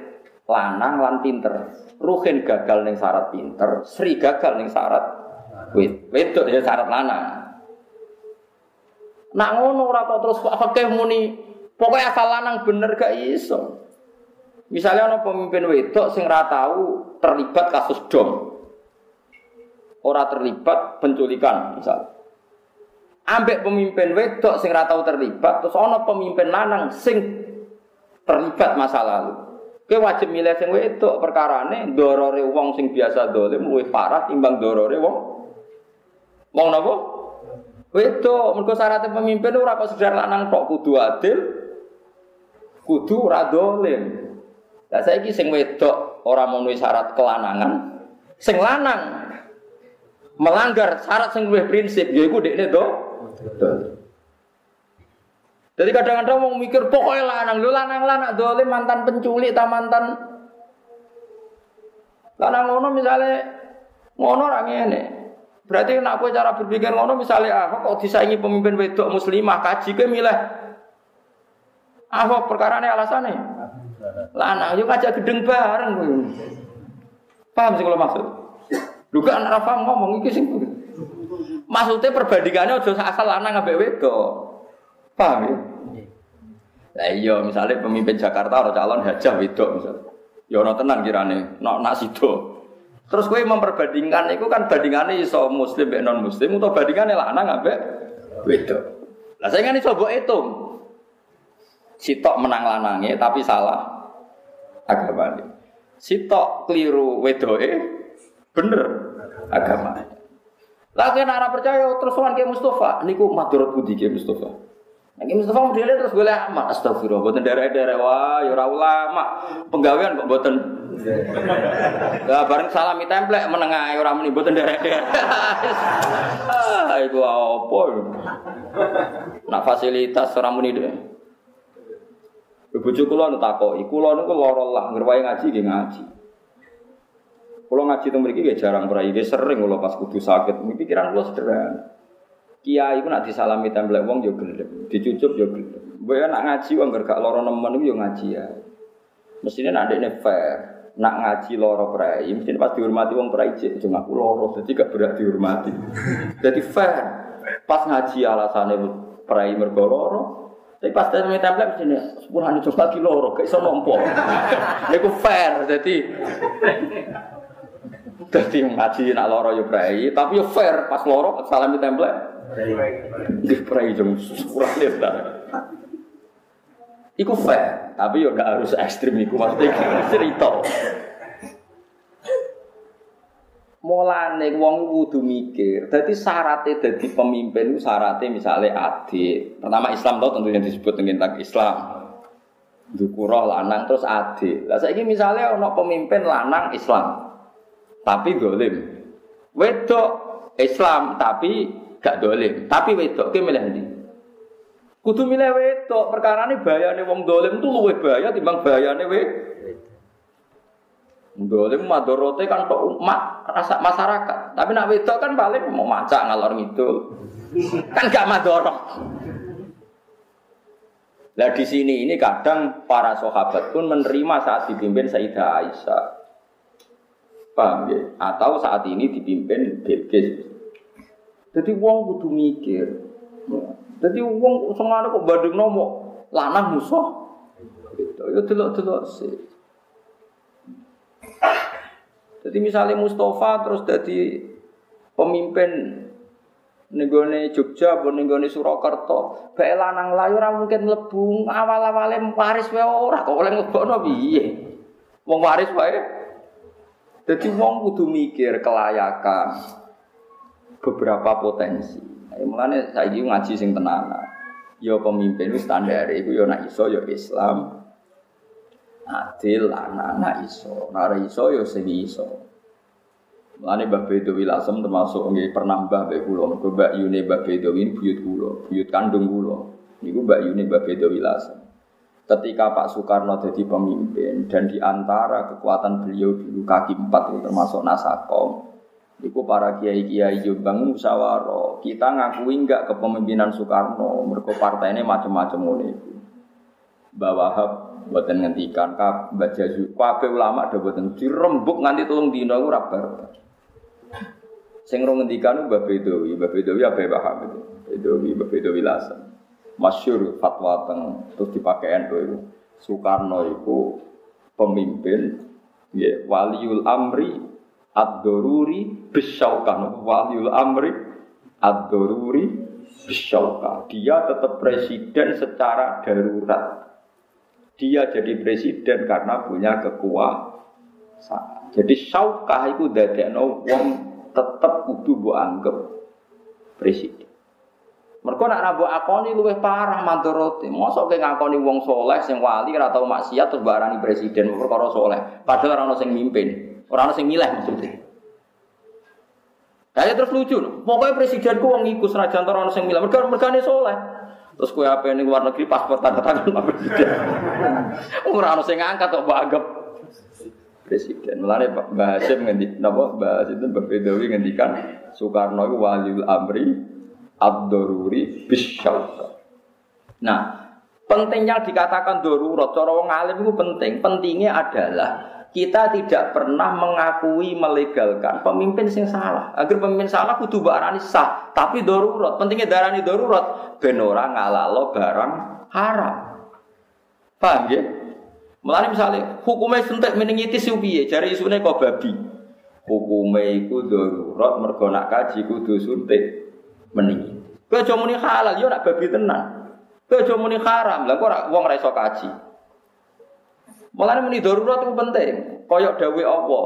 [SPEAKER 1] lanang lan pinter. Ruhin gagal ning syarat pinter, Sri gagal ning syarat wed. Wedok ya syarat lanang. Nak ngono ora kok terus fakih muni pokoknya asal lanang bener gak iso. Misalnya ono pemimpin wedok sing ora tahu terlibat kasus dom. Ora terlibat penculikan misalnya ambek pemimpin wedok sing ora tau terlibat terus ana pemimpin lanang sing terlibat masa lalu Kowe wajib milih sing wedok perkarane dorore wong sing biasa dolim luwih parah timbang dorore wong wong napa wedok mergo syaratnya pemimpin ora kok sedar lanang kok kudu adil kudu ora dolim. Lah saiki sing wedok ora memenuhi syarat kelanangan sing lanang melanggar syarat sing luwih prinsip yaiku dekne to jadi kadang-kadang mau mikir pokoknya lanang, lu lanang lanang dolim mantan penculik, tak mantan. Lanang ngono misalnya ngono orang ini. Berarti nak aku cara berpikir ngono misalnya ah kok disaingi pemimpin wedok muslimah kaji ke milih Ahok perkara ini alasannya lanang yuk aja gedeng bareng paham sih kalau maksud lu kan Rafa ngomong iki sing Maksudnya perbandingannya udah asal lanang ambek wedok. Paham ya? Lah iya misalnya pemimpin Jakarta atau calon hajah wedok misalnya. Ya ono tenan kirane, nak nak sido. Terus kowe memperbandingkan itu kan bandingannya iso muslim mbek non muslim atau bandingannya lanang ambek wedok. Lah saya kan iso mbok hitung. Sitok menang lanange tapi salah agama ini. Sitok keliru wedoke bener agama. Lah kena ora percaya terus wan ke Mustafa niku madharat budi ke Mustafa. Nek Mustafa modele terus golek amat astagfirullah mboten derek-derek wah ya ulama. Penggawean kok mboten Lah bareng salami templek menengah ora muni mboten derek-derek. ah iku apa? Nak fasilitas ora muni. Bojo kula nu takoki, kula niku lara lah ngerwae ngaji nggih ngaji. Kula ngaji teng mriki nggih jarang prai, nggih sering kula pas kudu sakit. Pikiran kula sederhana. Kiai iku nak disalami templek wong yo gelem, dicucup yo gelem. Mbok nak ngaji wong gak lara nemen iku yo ngaji ya. Mestine nak dekne fair. Nak ngaji loro prai, mesti pas dihormati wong prai cek cuma aku loro, jadi gak berat dihormati. Jadi fair. Pas ngaji alasannya prai mergo loro, tapi pas tanya template sini, sepuluhan itu lagi loro, kayak iso nompo. Iku fair, jadi jadi ngaji nak loro yo prai, tapi yo fair pas loro salam di template. Di prai sepuluhan itu. Iku fair, tapi yo gak harus ekstrim iku maksudnya cerita. Mulane wong kudu mikir. Dadi syaratnya dadi pemimpin itu syaratnya misalnya adik. Pertama Islam tau tentunya disebut dengan Islam. Dukuroh lanang terus adik. Lah saiki misalnya ono pemimpin lanang Islam. Tapi dolim. Wedok Islam tapi gak dolim. Tapi wedok ki milih? Kudu milih wedok. Perkara ini bayane wong dolim tuh luwih bahaya timbang bayane wedok. Dolim madorote kan kok umat rasa masyarakat. Tapi nak wedok kan paling mau macak ngalor ngidul. kan gak madorot. Lah di sini ini kadang para sahabat pun menerima saat dipimpin Sayyidah Aisyah. Paham ya? Atau saat ini dipimpin Bilqis. Jadi wong kudu mikir. Jadi wong semana kok banding nomo lanang musuh. Gitu. Ya delok-delok sih. Jadi misalnya Mustafa terus jadi pemimpin nenggone Jogja apa Surakarta, bae lanang layu ora mungkin mlebu awal-awale waris wae ora kok oleh nglebokno piye. Wong waris wae. Jadi wong kudu mikir kelayakan beberapa potensi. Ya, mulane saiki ngaji sing tenanan. Ya pemimpin wis standar iku ya nek iso ya Islam, adil anak-anak iso, nara iso yo sing iso. Mulane Mbah Bedowi Lasem termasuk nggih pernah Mbah Mbak kula, mergo Mbak Yune Mbah Bedowi buyut kula, buyut kandung kula. Niku Mbak Yune Mbah Bedowi Lasem. Ketika Pak Soekarno jadi pemimpin dan di antara kekuatan beliau dulu kaki empat termasuk Nasakom, Iku para kiai kiai Jombang musyawarah. Kita ngakui enggak kepemimpinan Soekarno, mereka partai ini macam-macam mulai itu. Bahwa buatan ngendikan kab baca kabeh ulama ada buatan dirembuk nganti tulung dino ora bar. Sing rong ngendikan Mbah Bedowi, Mbah Bedowi apa paham itu? Bedowi, Mbah Bedowi lasan. Masyur fatwa teng terus dipakai NU itu. Soekarno itu pemimpin ya waliul amri ad-doruri bisyaukan waliul amri ad-doruri bisyauka dia tetap presiden secara darurat dia jadi presiden karena punya kekuasaan. Jadi syaukah itu dadekno wong tetep kudu mbok anggap presiden. Mereka nak nabu akoni luwih parah mandorote. Mosok ke ngakoni wong soleh sing wali ora tau maksiat terus barani presiden perkara soleh. Padahal ora ono sing mimpin, ora ono sing milih maksudnya. Kayak terus lucu, pokoknya presidenku wong iku senajan ora ono sing milih. Mereka mergane soleh. Terus kue apa ini luar negeri paspor tanda tangan Pak Presiden. Ora ono sing ngangkat kok mbok presiden. Mulane Pak Hasyim ngendi napa Mbak itu Mbak Bedawi ngendikan Soekarno itu waliul amri ad-daruri bisyauka. Nah, pentingnya dikatakan darurat cara wong alim itu penting. Pentingnya adalah kita tidak pernah mengakui melegalkan pemimpin sing salah. Agar pemimpin salah kudu barani sah, tapi darurat. Pentingnya darani darurat ben ora ngalalo barang haram. Paham ya? Mulane misalnya hukumnya suntik meningitis yo piye? Jare isune kok babi. Hukumnya iku darurat mergo nak kaji kudu suntik meningitis. Kowe halal yo nak babi tenan. Kowe haram. Lah kok ora wong kaji. Mulane muni darurat itu penting. Koyok dawe apa?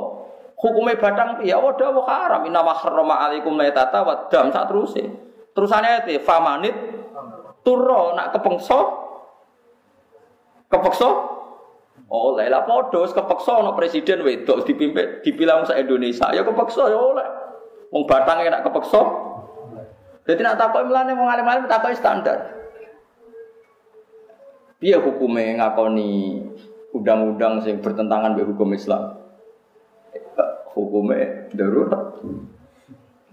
[SPEAKER 1] Hukumnya batang piye? Allah dawuh haram. Inna ma harrama alaikum maitata wa dam sak teruse. Terusane ayat famanit turro nak kepengso kepeksa oleh lah padha kepeksa ana presiden wedok dipimpin dipilang sak Indonesia ya kepeksa ya oleh wong batang nak kepeksa jadi nak takoki mlane wong alim-alim takoki standar piye hukume ngakoni undang-undang sing bertentangan dengan hukum Islam hukume darurat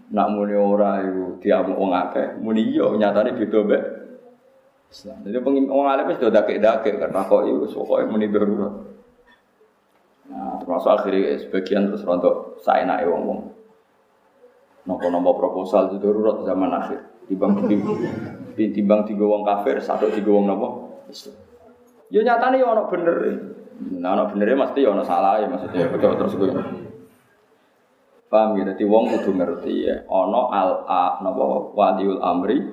[SPEAKER 1] nak muni ora iku diamuk wong akeh muni iya nyatane beda Islam. Jadi pengin wong alim wis do dakek-dakek karena kok iku pokoke muni darurat. Nah, termasuk akhirnya sebagian terus rontok saenake wong-wong. Nopo-nopo proposal itu darurat zaman akhir. Timbang timbang tiga wong kafir, satu tiga wong nopo. Ya nyatane ya ono bener. Nah, ono bener mesti ya ono salah ya maksudnya betul terus gue. Paham ya, jadi wong kudu ngerti ya. Ono al a napa wadiul amri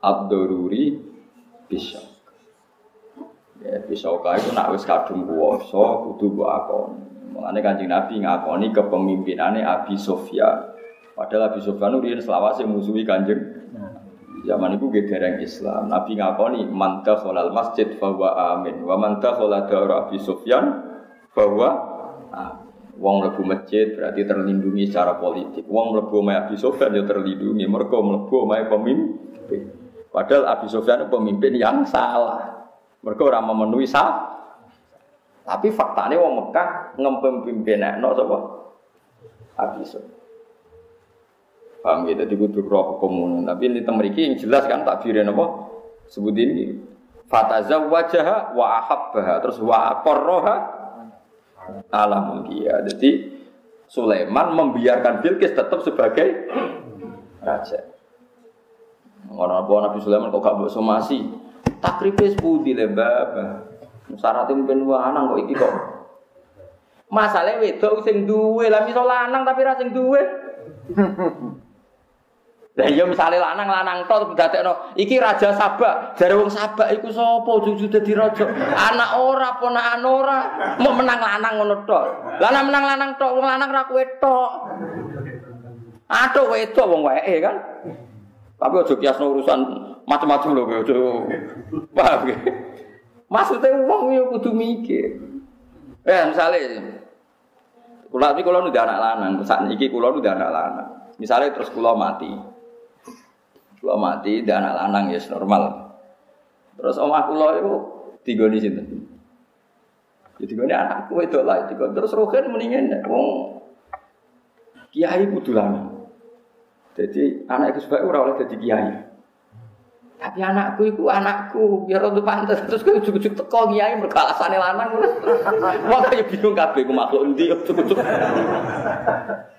[SPEAKER 1] ad-daruri bisa. Ya bisa kaya itu nak wis kadung kuwasa kudu mbok akoni. Mulane Kanjeng Nabi ngakoni kepemimpinannya Abi Sofyan. Padahal Abi Sofyan riyen selawase musuhi Kanjeng Zaman itu gedereng Islam. Nabi ngakoni man dakhalal masjid bahwa amin wa man dakhala dar Abi Sofyan bahwa amin. Wong mlebu masjid berarti terlindungi secara politik. Wong mlebu omahe Abi Sofyan ya terlindungi mergo mlebu omahe pemimpin. Padahal Abi Sofyan itu pemimpin yang salah. Mergo ora memenuhi sah. Tapi faktanya wong Mekah ngempemimpin no sapa? Abi Sofyan. Paham gitu, jadi kudu roh komun. Tapi ini temeriki yang jelas kan takbirin apa? Sebut ini. Fatazawwajaha wa ahabbaha. Terus wa aqarraha alamul dia. Jadi Sulaiman membiarkan Bilqis tetap sebagai raja. Orang apa Nabi Sulaiman kok gak mbok somasi. Takribe sepudi le mbak. Syaratnya mungkin lanang kok iki kok. Masalahnya wedok sing duwe, lah misal lanang tapi ra sing duwe. Lah iya misale lanang lanang tok dadekno iki raja Sabak, jare wong Sabak iku sapa juju dadi raja? Anak ora ponakan ora, mau menang lanang ngono tok. Lah menang lanang tok, wong lanang ra kowe tok. Atuk wedok wong wae kan. Tapi ojo kiasno urusan macam-macam lho kowe. Paham ge? Maksudnya wong yo kudu mikir. Eh misale kula iki kula udah anak lanang, saat iki kula udah anak lanang. Misalnya terus kula mati, kalau mati, dia anak lanang ya normal. Terus omah kula itu tiga di sini. Jadi gue anakku itu lah, tiga terus rohen mendingan wong kiai kudu. Jadi anak itu sebagai orang oleh jadi kiai. Tapi anakku itu anakku, biar untuk pantas. Terus gue ujuk-ujuk teko kiai berkalasane lanang. Wah kayak bingung kabeh gue makhluk endi ujuk-ujuk.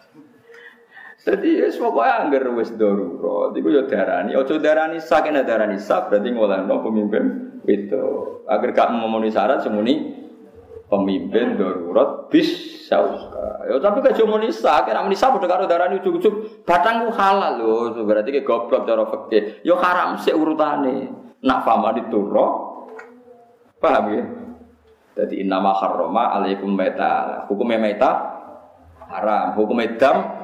[SPEAKER 1] Jadi ya pokoknya anggar wis darurat. Iku ya darani, ojo darani sak nek darani sak berarti ngolehno pemimpin itu. Agar gak memenuhi syarat semuni pemimpin darurat bis sauka. Ya tapi kan cuma nisa, kira nisa padha karo darani ujug-ujug batang ku halal lho. Berarti ke goblok cara fikih. Ya haram sik urutane. Nak fama diturro. Paham ya? Jadi innama harrama alaikum maita. Hukumnya maita haram, hukumnya dam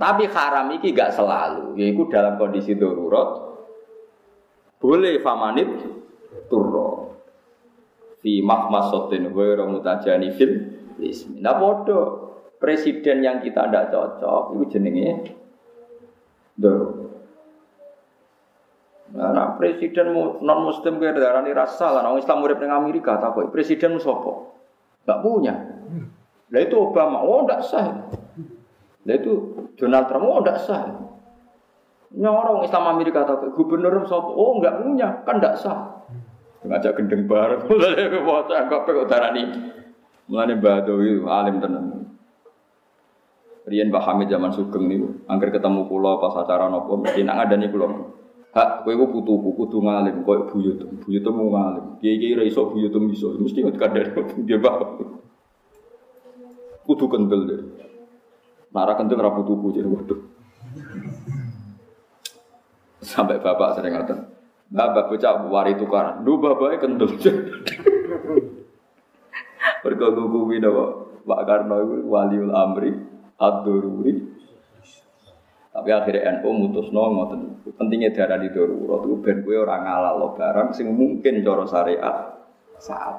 [SPEAKER 1] tapi haram iki gak selalu, yaitu dalam kondisi darurat boleh famanit turro fi mahmasotin ghairu mutajani fil ismi. Nah bodoh presiden yang kita tidak cocok itu jenenge darurat. Nah, nah presiden non muslim kayak darah ini rasa lah, orang Islam murid dengan Amerika tak presiden sopo, nggak punya. Nah itu Obama, oh nggak sah. Nah itu Donald Trump, oh enggak sah. Nyorong Islam Amerika atau gubernur sop, oh enggak punya, kan enggak sah. Ngajak gendeng bareng, mulai foto anggap kok darani. Mulane Badawi alim tenan. Rian Mbah Hamid zaman Sugeng niku, angger ketemu kula pas acara nopo mesti nak ngadani kula. Hak kowe ku putuku kudu ngalim koyo buyut. Buyut mau ngalim. Kiai-kiai ra iso buyut iso. Mesti kadare dia bapak. Kudu kendel deh. Nara kendel ra putuku jadi waduh. Sampai bapak sering ngatain. Bapak bocah wari tukar. Duh bapaknya kendel. Bergogu kuwi napa Pak Karno itu waliul amri ad-dururi tapi akhirnya NU mutus no ngoten. Pentingnya darah di darurat itu ben kowe ora ngalalo barang sing mungkin cara syariat saat.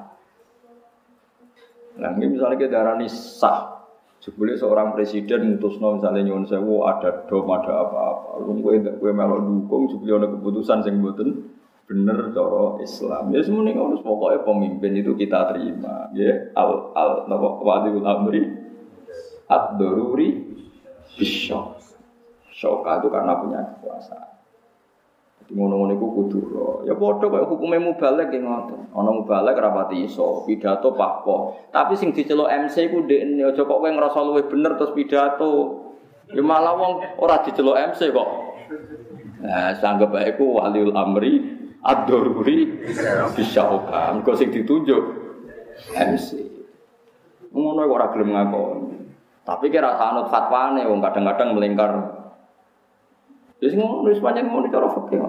[SPEAKER 1] Nah, misalnya kita darah ini sah. Sebelum seorang presiden mutus no misalnya nyuwun sewu ada dom ada apa-apa. Lu kowe kowe melok dukung sebelum ada keputusan sing mboten bener cara Islam. Ya semuanya ngono pokoknya pemimpin itu kita terima. Ya al al napa waliul amri ad-daruri bisyok. Shoka itu karena punya kekuasaan. Ngono-ngono itu kudu Ya bodoh kayak hukumnya mubalek yang ngoten. Ono mubalek rapati iso, pidato pakpo. Tapi sing diceluk MC ku ndek aja kok kowe ngrasa luwih bener terus pidato. Ya malah wong ora diceluk MC kok. Nah, sanggep bae ku waliul amri ad-daruri bisa hoka. Engko sing ditunjuk MC. Ngono ora gelem ngakon. Tapi kira sanut fatwane wong kadang-kadang melingkar jadi ngono wis pancen ngono cara fikih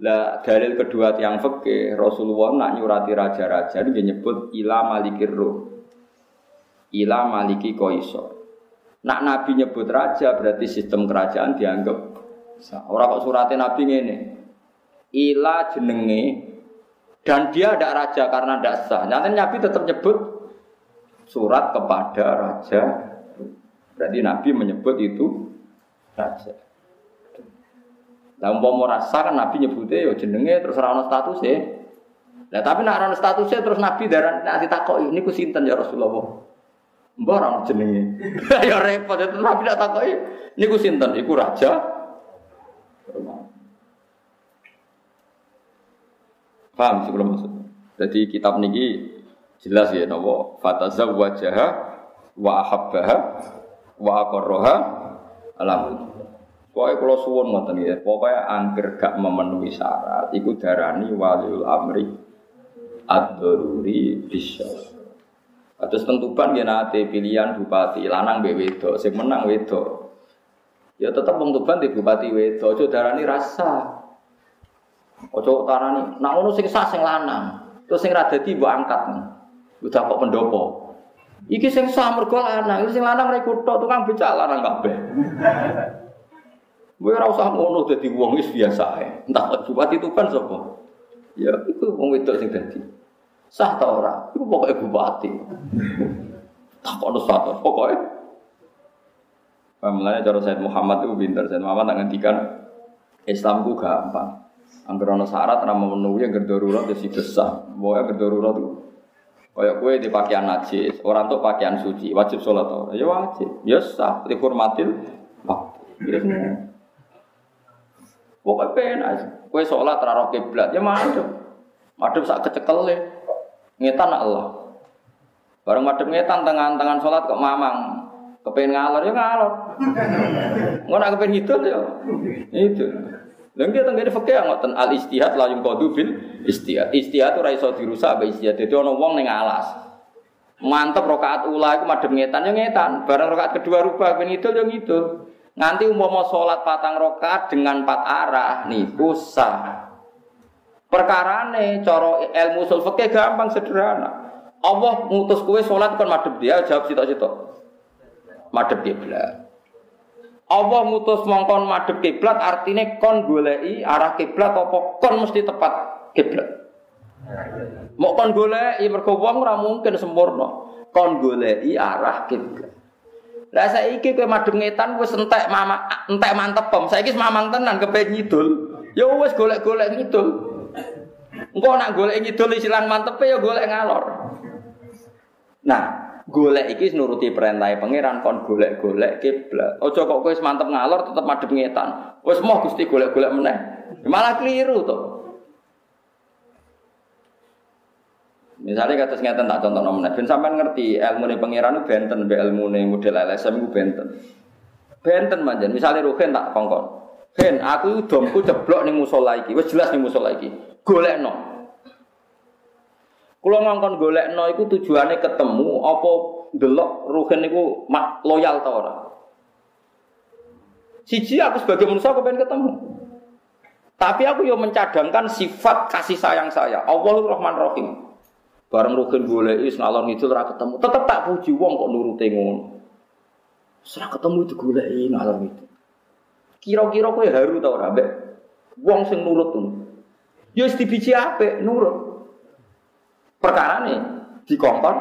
[SPEAKER 1] Lah dalil kedua tiang fikih Rasulullah nak nyurati raja-raja dia nyebut ila malikir ruh. Ila maliki koiso. Nak Nabi nyebut raja berarti sistem kerajaan dianggap Orang kok suratnya Nabi ini Ila jenenge dan dia ada raja karena tidak sah. Nanti Nabi tetap nyebut surat kepada raja. Berarti Nabi menyebut itu raja. Lah umpama rasa kan Nabi nyebutnya ya jenenge terus ora ono statuse. Lah tapi nek ora ono terus Nabi daran nek ditakoki niku sinten ya Rasulullah. Mbah ora jenenge. ya repot itu Nabi tak takoki niku sinten? Iku raja. Paham sih belum maksud. Jadi kitab niki jelas ya napa fatazawwajaha wa ahabbaha wa aqarraha alam Pokoknya kalau suwon ngoten ya, pokoknya angker gak memenuhi syarat, iku darani waliul amri ad-daruri bisa. Terus tentukan ya nanti pilihan bupati lanang be wedo, sing menang wedo. Ya tetap tentukan di bupati wedo, ojo darani rasa. Ojo tarani, nak ngono sing sah sing lanang, terus sing rada di angkat. Udah kok pendopo. Iki sing sah lanang, iki sing lanang rekruto tukang becak lanang kabeh. Gue ora usah ngono dadi wong wis biasa ae. Entah bupati itu kan sapa? Ya iku wong wedok sing dadi. Sah ta ora? Iku pokoke bupati. Tak ono satu, pokoke. Mulanya cara Said Muhammad itu pinter. Said Muhammad tak ngendikan ku gampang. Angger ana syarat ra memenuhi yang darurat ya sih sah. Pokoke darurat itu Kayak kue di pakaian najis, orang tuh pakaian suci, wajib sholat ora? Ya wajib, ya sah, dihormatil waktu. Ya Pokoknya penak. Kue sholat raro kiblat ya madem. Madem sak kecekel ya. Ngetan Allah. Bareng madem ngetan tangan-tangan sholat kok mamang. Kepengen ngalor ya ngalor. Nggak nak kepengen itu ya. Itu. Dan kita tenggine fakir ngoten al istihad la yung kodu bil istihad. Istihad itu raiso dirusak be istihad. Jadi ono wong ning alas. Mantep rokaat ula iku madem ngetan ya ngetan. Bareng rokaat kedua rubah ben itu ya gitu. Nganti umpama sholat patang rokat dengan empat arah niku sah. Perkarane coro ilmu usul fikih gampang sederhana. Allah ngutus kue sholat kan madep dia jawab sitok-sitok. Madep kiblat. Allah ngutus mongkon madep kiblat artinya kon golei arah kiblat apa kon mesti tepat kiblat. Mau kon golei mergo wong mungkin sempurna. Kon golei arah kiblat. Lah saiki kowe madhep ngetan wis entek mama entek mantep pom. Saiki mamang tenan kepen ngidul. Ya wis golek-golek ngidul. Engko nak golek ngidul silang mantepe ya golek ngalor. Nah, golek iki nuruti perintah pangeran kon golek-golek kiblat. Aja kok kowe mantep ngalor tetep madhep ngetan. Wis moh Gusti golek-golek meneh. Malah keliru to. Misalnya kata ngeten tak contoh nomor ben sampean ngerti ilmu nih pangeran itu benten be ilmu nih model LSM itu benten. Benten manjen. Misalnya Ruhin tak kongkon. Hen, aku domku ceblok ning musola iki. Wis jelas ning musola iki. Golekno. Kula ngongkon golekno iku tujuane ketemu apa delok ruhen niku loyal ta ora. Siji aku sebagai manusia aku pengen ketemu. Tapi aku yo mencadangkan sifat kasih sayang saya. Allahur Rahman Rahim. Bareng rugen goleki ngalor ngidul ora ketemu. Tetep tak puji wong kok nuruti ngono. Ora ketemu itu goleki ngalor ngidul. Kira-kira kowe haru ta ora mbek wong sing nurut tuh. Ya wis dibiji apik nurut. Nih dikongkon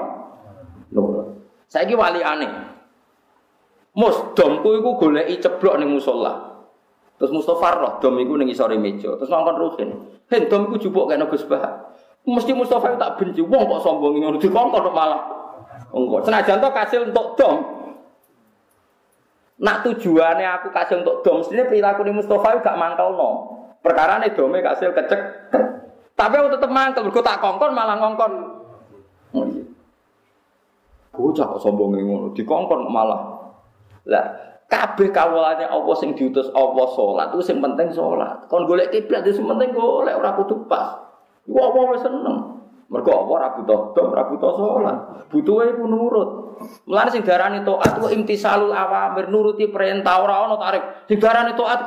[SPEAKER 1] nurut. Saiki wali aneh. Mus domku iku goleki ceblok ning musola. Terus Mustafa roh dom iku ning isore meja. Terus ngongkon ruhin. Hen dom iku jupuk kena Gus Bah. Mesti Mustafa tak benci wong kok sombong ngono dikongkon malah. Engko senajan to kasil untuk dom. Nak tujuannya aku kasih untuk dom, mestinya perilaku nih Mustafa gak mangkal no. Perkara nih domnya kasih kecek. Tapi aku tetap mangkal, berku tak kongkon malah ngongkon. Oh iya. Bocah kok sombong ngono, dikongkon malah. Lah, kabeh kawulane Allah sing diutus Allah salat itu sing penting salat. Kon golek kiblat itu sing penting golek ora kudu pas. Iku apa seneng. Mergo apa ora butuh dom, ora butuh salat. Butuhe iku nurut. Mulane sing diarani taat ku imtisalul awamir, nuruti perintah ora ana tarik. Sing diarani taat?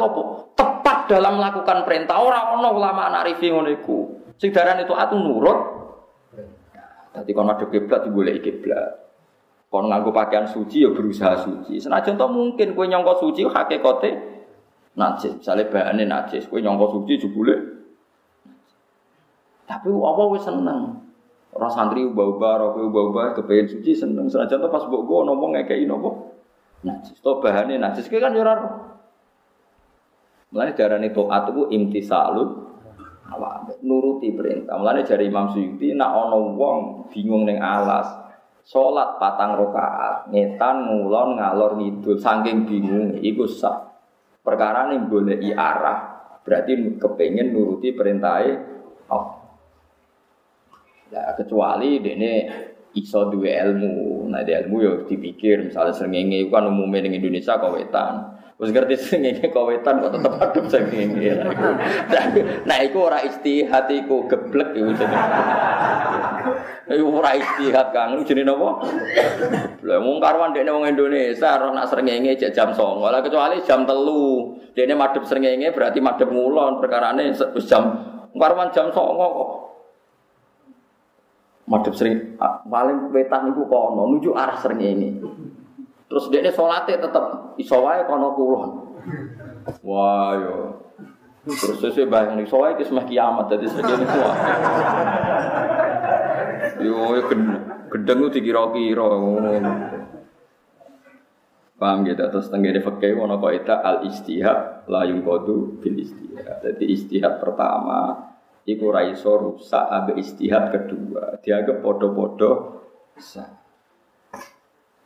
[SPEAKER 1] Tepat dalam melakukan perintah ora ana ulama anarifi ngono iku. Sing diarani taat nurut. Dadi kon madhep kiblat digoleki kiblat. Kon nganggo pakaian suci ya berusaha suci. Senajan to mungkin kowe nyangka suci hakikate najis. Misale bahane najis, kowe nyangka suci jebule tapi apa wis seneng. Ora santri ubah-ubah, ora ubah-ubah kepengin suci seneng. Senajan pas mbok go nopo ngekeki nopo. Najis. To bahane najis ki kan yo ora. Mulane darane taat iku imtisalun awak nuruti perintah. Mulane jari Imam Suyuti nak ana wong bingung ning alas, salat patang rakaat, ngetan ngulon ngalor ngidul saking bingung iku sah. Perkara ning goleki arah, berarti kepengen nuruti perintahnya Allah. Ya, kecuali ini iso duwe ilmu. Nah, di ilmu ya dipikir misalnya srengenge itu kan umumnya di Indonesia kawetan. Terus ngerti srengenge kawetan kok tetep adem srengenge. Nah, itu ora istihad iku geblek iku jenenge. Iku ora istihad Kang, jenenge napa? Lah mung karwan dekne wong Indonesia roh nak srengenge jek jam 09.00 lah kecuali jam 3. Dekne madhep srengenge berarti madhep ngulon perkarane wis jam karwan jam 09.00 kok madhep sering paling wetan iku kono nuju arah sering ini. Terus dia ini sholatnya tetap iso wae kono kulon. Wah yo. Terus saya bayang nih soalnya itu semah kiamat jadi segini semua. Yo gedeng itu dikira-kira. Paham gitu, terus tenggiri fakih wono itu al istihad la kodu bil istihad. Jadi istihad pertama iku ra iso rusak ambek istihad kedua. Dianggap podo-podo sah.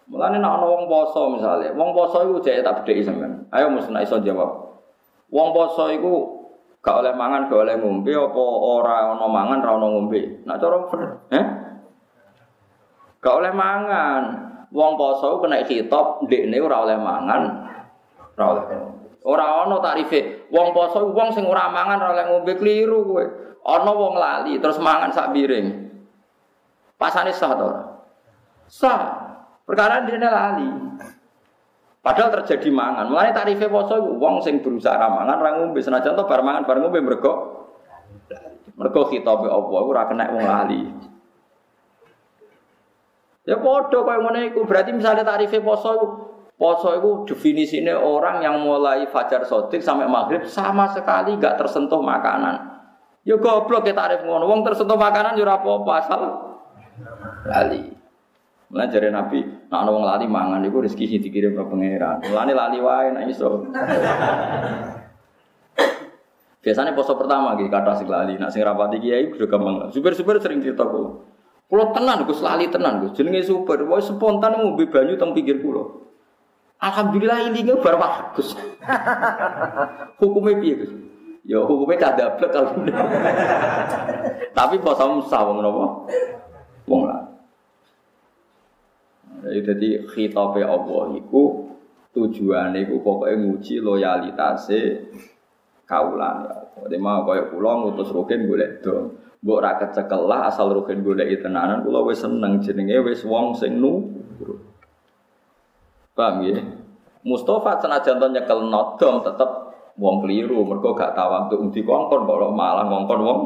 [SPEAKER 1] Mulane nek ana wong poso misale, wong poso iku jek tak bedheki sampean. Ayo mesti nek iso jawab. Wong poso iku gak oleh mangan, gak oleh ngombe apa ora ana mangan, ora ana ngombe. Nek cara eh? Gak oleh mangan. Wong poso kena kitab ndekne ora oleh mangan, ora oleh Ora ana tarife. Wong poso wong sing ora mangan ora ngombe kliru kowe. Ana wong lali terus mangan sak piring. Pasane sah to ora? Sah. Perkara dene lali. Padahal terjadi mangan. Mulane tarife poso wong sing berusaha ra mangan ra ngombe senajan to bar mangan bar ngombe mergo mergo khitabe Allah ora kena wong lali. Ya padha kaya ngene iku. Berarti misalnya tarife poso iku Poso itu definisinya orang yang mulai fajar sodik sampai maghrib sama sekali gak tersentuh makanan. Ya goblok ya tarif ngono. Wong tersentuh makanan yo ora apa-apa asal lali. Jare Nabi, nek ana wong lali mangan iku rezeki sing dikirim ke pangeran. Mulane lali wae nek iso. Biasanya poso pertama gitu kata sing lali, nak sing rapati kiai udah gampang. Super-super sering cerita kula. Kula tenan Gus lali tenan Gus. Jenenge super, wae spontan ngombe banyu teng pinggir kula. Alhamdulillah ini bar bagus. Hukumnya piye Gus? Ya hukumnya cah dablek kalau Tapi poso sah wong napa? Wong lah. Jadi khitabe Allah iku tujuane iku pokoke nguji loyalitase kaulan ya. Dadi mau kaya kula ngutus rugen golek dong. Mbok ra kecekel lah asal rugen golek tenanan kula wis seneng jenenge wis wong sing nurut. Paham ya? Mustafa senajan to nyekel nodong tetep wong keliru mergo gak untuk undi kongkon kok malah ngongkon wong.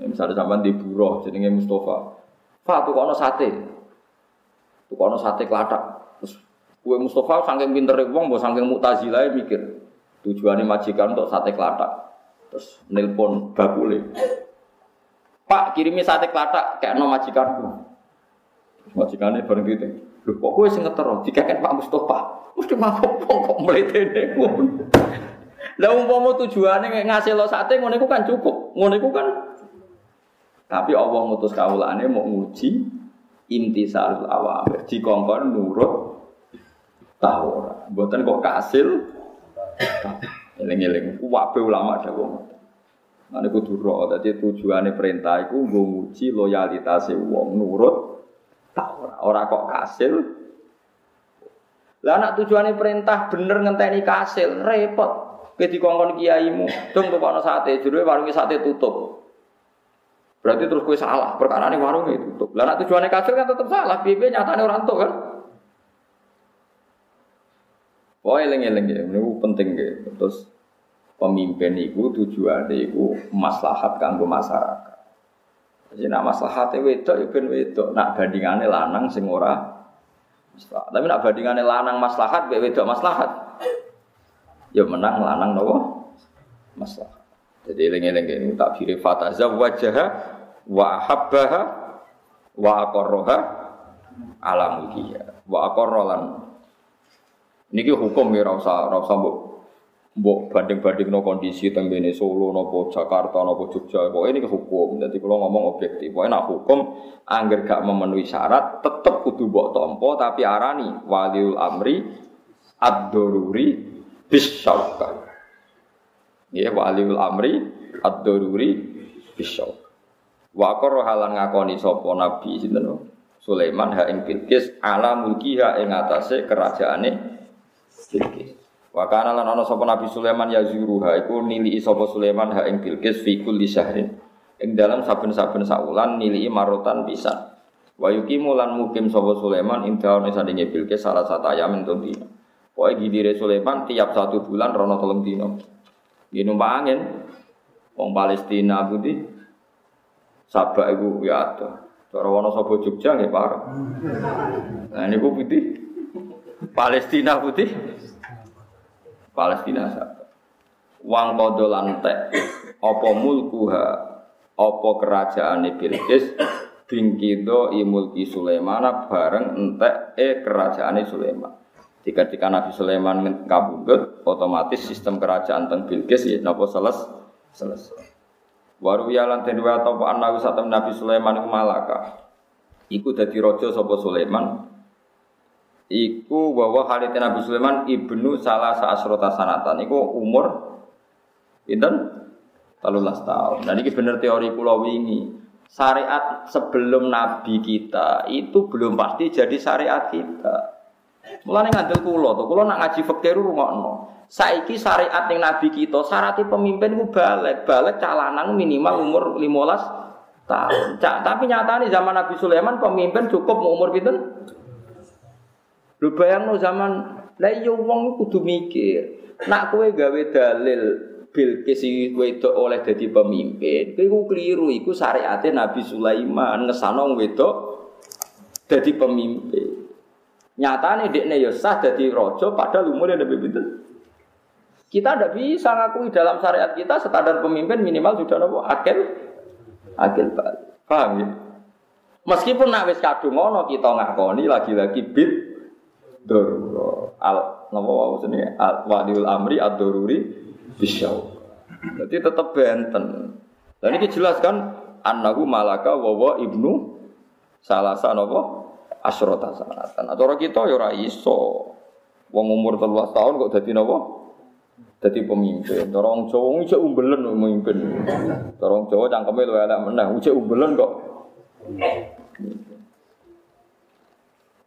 [SPEAKER 1] Ya, misalnya sampean di buruh jenenge Mustafa. Pak tuh kono sate. Tuh kono sate kelatak. Terus kue Mustafa saking pintere wong mbok saking mutazilah mikir tujuannya majikan untuk sate kelatak. Terus nelpon bakule. Pak kirimi sate kelatak kayak no majikanku. Majikannya bareng gitu. Loh kok gue sing ngetero dikakek Pak Mustafa. Mesti mabuk kok mletene. Lah umpama tujuane ngasih lo sate ngono iku kan cukup. Ngono iku kan tapi Allah ngutus kawulane mau nguji intisarul awamir. Dikongkon nurut tahu ora. Mboten kok kasil. Eling-eling wabe ulama dawuh. Ane kudu ro, dadi tujuane perintah iku nggo nguji loyalitase wong nurut tahu ora. Kok kasil. Lah anak tujuane perintah bener ngenteni kasil, repot. Ke dikongkon kiaimu, dong tukokno sate, jero warunge sate tutup. Berarti terus kue salah, perkara ini warung itu tutup. Lah tujuannya kafir kan tetap salah, bibi nyatanya orang tua kan. Oh eling-eling ya, ini penting ya. Terus pemimpin itu tujuannya itu maslahat kanggo masyarakat. Jadi nak maslahat itu wedok ya ben wedok, nak bandingannya lanang sing ora. Tapi nak bandingannya lanang maslahat, be wedok maslahat. Ya menang lanang nopo maslahat. Jadi eling-eling ini tak firi fatazawwajah wa habbaha wa aqarraha ala mulkiha wa aqarralan niki hukum ya ora usah ora usah mbok mbok banding-banding no kondisi teng bene Solo nopo Jakarta nopo Jogja kok ini hukum jadi kalau ngomong objektif pokoknya nak hukum angger gak memenuhi syarat tetep kudu mbok tompo tapi arani waliul amri ad-daruri bis ya waliul amri ad-daruri bis Wa halan ngakoni sapa nabi sinten Sulaiman ha ing Bilqis ala mulkiha ing atase kerajaane Bilqis. Wa kana lan ana sapa Nabi Sulaiman ya zuruha iku nili sapa Sulaiman ha ing Bilqis fi kulli syahrin. Ing dalam saben-saben saulan nili marotan pisan. Wa yuqimu lan mukim sapa Sulaiman ing daun sandinge Bilqis salah satu ayam entuk dina. Pokoke gidire Sulaiman tiap satu bulan rono tolong dina. Gini numpak angin. Wong Palestina putih Sabak iku ya ada. Cara Wonosobo Jogja nggih parah. Nah niku putih. Palestina putih. Palestina sabak. Wang kodo lantek. Apa mulkuha. Apa kerajaane Bilqis bingkido imulki Sulaiman bareng entek e kerajaane Sulaiman. Jika ketika Nabi Sulaiman kabudut, otomatis sistem kerajaan teng Bilqis ya napa selesai. selesai. Waru ya lan den wa Nabi Sulaiman iku malaka. Iku dadi raja sapa Sulaiman. Iku bahwa halite Nabi Sulaiman ibnu salah saasrota sanatan. Iku umur pinten? 13 tahun. Dan ini bener teori pulau wingi. Syariat sebelum Nabi kita itu belum pasti jadi syariat kita. Mulane ngandel kula to, kula nak ngaji fikih rungokno. Saiki syariat yang nabi kita, syaratnya pemimpin ku balik, balik calanan minimal umur 15 tahun. Tapi nyata nih zaman Nabi Sulaiman pemimpin cukup umur pinten? Lu bayang zaman lah iya wong kudu mikir. Nak kowe gawe dalil Bilqis wedok oleh jadi pemimpin, kowe keliru iku syariatnya Nabi Sulaiman ngesano wedok jadi pemimpin. Nyata nih dekne ya sah jadi rojo padahal umurnya lebih pinten. Kita tidak bisa ngakui dalam syariat kita standar pemimpin minimal sudah nopo akil akil balik. Paham ya? Meskipun nak wis kadung ngono kita ngakoni lagi-lagi bid darura al napa wae jenenge al wadiul amri ad-daruri bisyau. Jadi tetap benten. Dan ini jelaskan annahu malaka wa ibnu salasa napa asrota sanatan. Atau kita ya iso. Wong umur 13 tahun kok dadi napa? jadi pemimpin. Orang Jawa ngijak umbelen pemimpin. Orang Jawa cangkeme lu elek meneh, umbelen kok.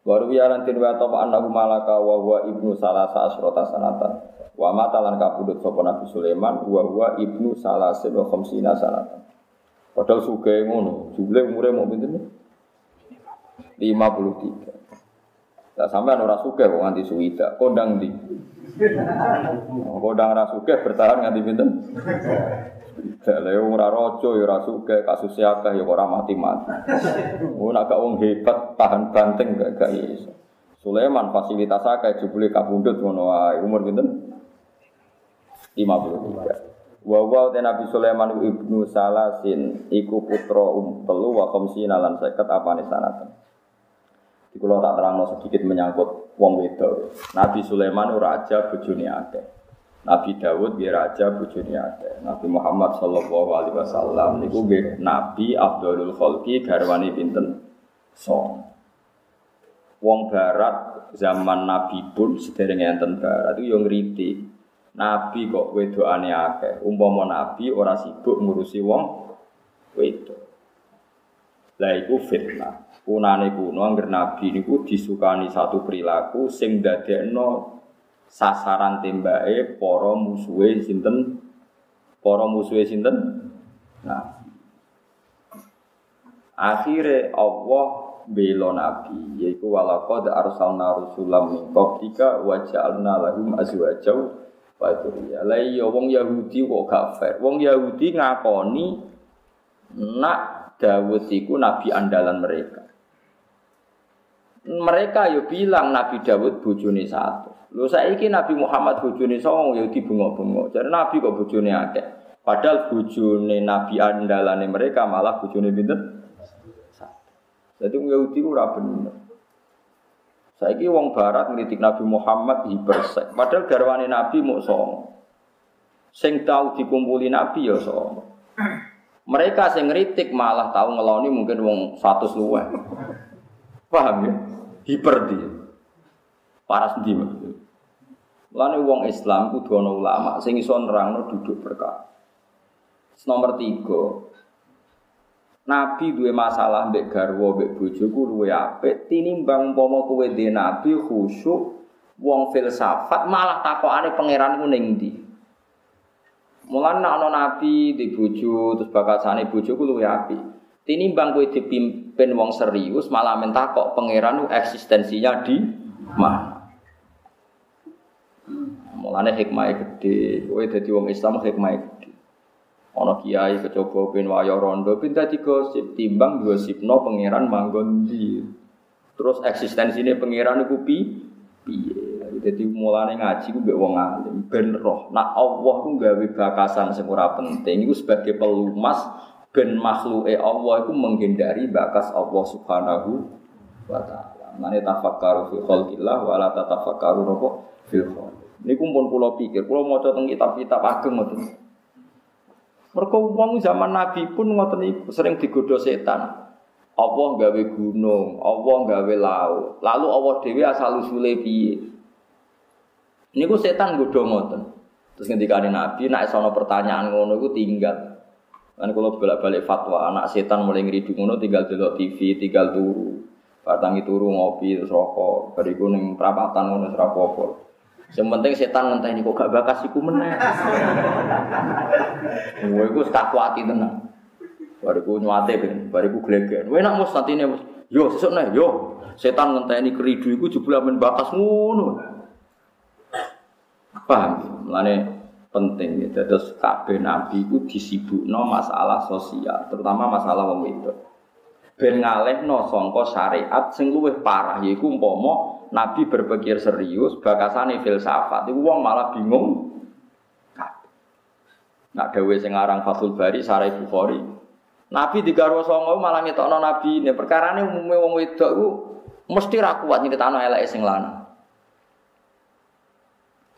[SPEAKER 1] Waru ya lan tin wa ta annahu malaka wa huwa ibnu salasa asrota sanatan. Wa mata lan kabudut sapa Nabi Sulaiman wa huwa ibnu salasin wa khamsina sanatan. Padahal sugih ngono, jumlah umure mau pinten? 53. Lah sampean ora sugih kok nganti suwida, kondang ndi? Kondang ora bertahan nganti pinten? Lha ora raja ya ora sugih, kasus akeh ya ora mati-mati. Oh nak gak wong hebat tahan banteng gak gak iso. Sulaiman fasilitas akeh jebule kabundut ngono wae. Umur pinten? 53. Wa wa Nabi Sulaiman ibnu Salasin iku putra um telu wa khamsina lan 50 apane sanatan. Iku tak terangno sedikit menyangkut wong wedok. Nabi Sulaiman raja bojone akeh. Nabi Dawud dia raja bojone akeh. Nabi Muhammad sallallahu alaihi wasallam niku nggih nabi Abdul Khalqi garwane pinten? Song. Wong barat zaman Nabi pun sedereng enten barat itu yang ngeriti. Nabi kok wedokane akeh. Umpama nabi ora sibuk ngurusi wong wedok. Lah iku fitnah. Kunane kuno angger nabi niku disukani satu perilaku sing dadekno sasaran tembake para musuhe sinten? Para musuhe sinten? Nah. Akhire Allah bela nabi yaiku walaqad arsalna rusulam min qablika wa ja'alna lahum azwaja wa. Lah iya wong Yahudi kok gak fair. Wong Yahudi ngakoni nak Dawud iku nabi andalan mereka. Mereka yo bilang Nabi Dawud bojone satu. Lho saiki Nabi Muhammad bojone songo yo dibengok-bengok. Jadi Nabi kok bojone akeh. Padahal bojone Nabi andalane mereka malah bojone pinten? Satu. Jadi Yahudi ora bener. Saiki wong barat ngritik Nabi Muhammad hipersek. Padahal garwane Nabi mau songo. Sing tahu dikumpuli Nabi ya songo. Mereka sing ngritik malah tahu ngeloni mungkin wong 100 luwih. Paham ya? hiper dia. Paras ndi maksudnya. Lane wong Islam kudu ana ulama sing iso nerangno duduk perkara. Nomor tiga, Nabi duwe masalah mbek garwa mbek bojoku luwe apik tinimbang umpama kowe dhe nabi khusyuk wong filsafat malah takokane pangeran ku ning ndi. Mulane ana nabi di bojo terus bakasane bojoku luwe apik. Tinimbang kowe dipimpin wong serius malah minta kok pangeran eksistensinya di mana. Mulane hikmah gede, kowe dadi wong Islam hikmah gede. Ana kiai kecoba ben waya rondo ben dadi gosip timbang gosipno pangeran manggon di. Terus eksistensinya pangeran iku pi piye. Jadi mulane ngaji ku mbek wong alim ben roh. Nak Allah ku gawe bakasan sing ora penting iku sebagai pelumas ben makhluke Allah itu menghindari bakas Allah Subhanahu wa taala. Mane tafakkaru fi khalqillah wa la tatafakkaru napa fil khalq. Niku pun kula pikir, kula maca teng kitab-kitab ageng ngoten. Mergo wong zaman Nabi pun ngoten iku sering digodha setan. Allah gawe gunung, Allah gawe laut. Lalu Allah dhewe asal usule piye? Niku setan godha ngoten. Terus ngendikane Nabi nek ana pertanyaan ngono iku tinggal Kan kalau bolak-balik fatwa anak setan mulai ngeridu ngono tinggal delok TV, tinggal turu. Batangi turu ngopi terus rokok, bariku ning perapatan ngono ora apa-apa. Yang penting setan ngenteni kok gak bakas iku meneh. Kowe iku tak kuati tenang. Bariku nyuate ben, bariku gleger. Kowe nak mus santine mus. Yo sesuk nih, yo. Setan ngenteni keridu iku jebul men bakas ngono. Paham? Mulane penting ya. Terus kabeh nabi itu disibukno masalah sosial, terutama masalah wong wedok. Ben ngalehno sangka syariat sing luwih parah yaiku umpama nabi berpikir serius bakasane filsafat iku wong malah bingung. Nak dawuh sing aran Fathul Bari Sarai Bukhari. Nabi digarwa songo malah ngetokno nabi ini perkarane umume wong wedok iku mesti ra kuat nyritakno eleke sing lanang.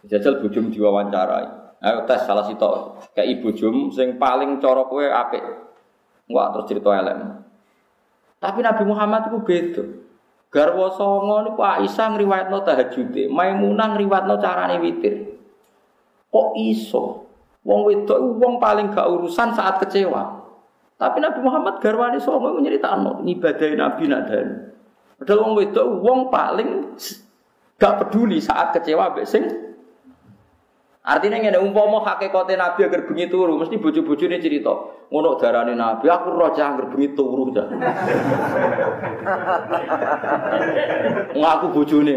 [SPEAKER 1] Jajal bujum diwawancarai. Ayo tes salah sitok kayak ibu jum sing paling cara kowe apik. Enggak terus cerita elek. Tapi Nabi Muhammad itu beda. Garwa songo niku Aisyah ngriwayatno tahajude, Maimunah ngriwayatno carane witir. Kok iso? Wong wedok wong paling gak urusan saat kecewa. Tapi Nabi Muhammad garwane songo nyeritakno ibadah Nabi nadani. Padahal wong wedok wong paling gak peduli saat kecewa mbek sing Artinya ngene umpama hakikate Nabi agar bengi turu, mesti bojo-bojone cerita, ngono darane Nabi, aku cah agar bengi turu cah. Ngaku bojone.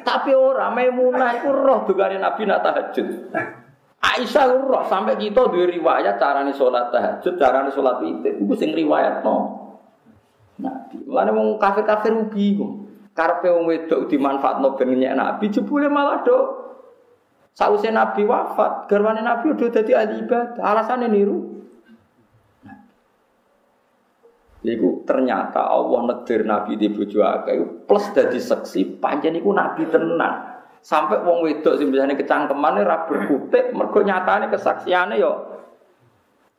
[SPEAKER 1] Tapi ora Maimunah iku roh dugane Nabi nak tahajud. Aisyah roh sampai kita duwe riwayat carane salat tahajud, carane salat witir. Iku sing riwayatno. Nabi. Mulane wong kafir-kafir rugi kok. Karepe wong wedok dimanfaatno ben nyek Nabi jebule malah do Sausé Nabi wafat, garwane Nabi udah jadi ahli ibadah. Alasannya niru. Iku ternyata Allah negir Nabi di bojo akeh plus dadi seksi panjen iku Nabi tenan. Sampai wong wedok sing biasane kecangkemane ra berkutik mergo nyatane kesaksiane yo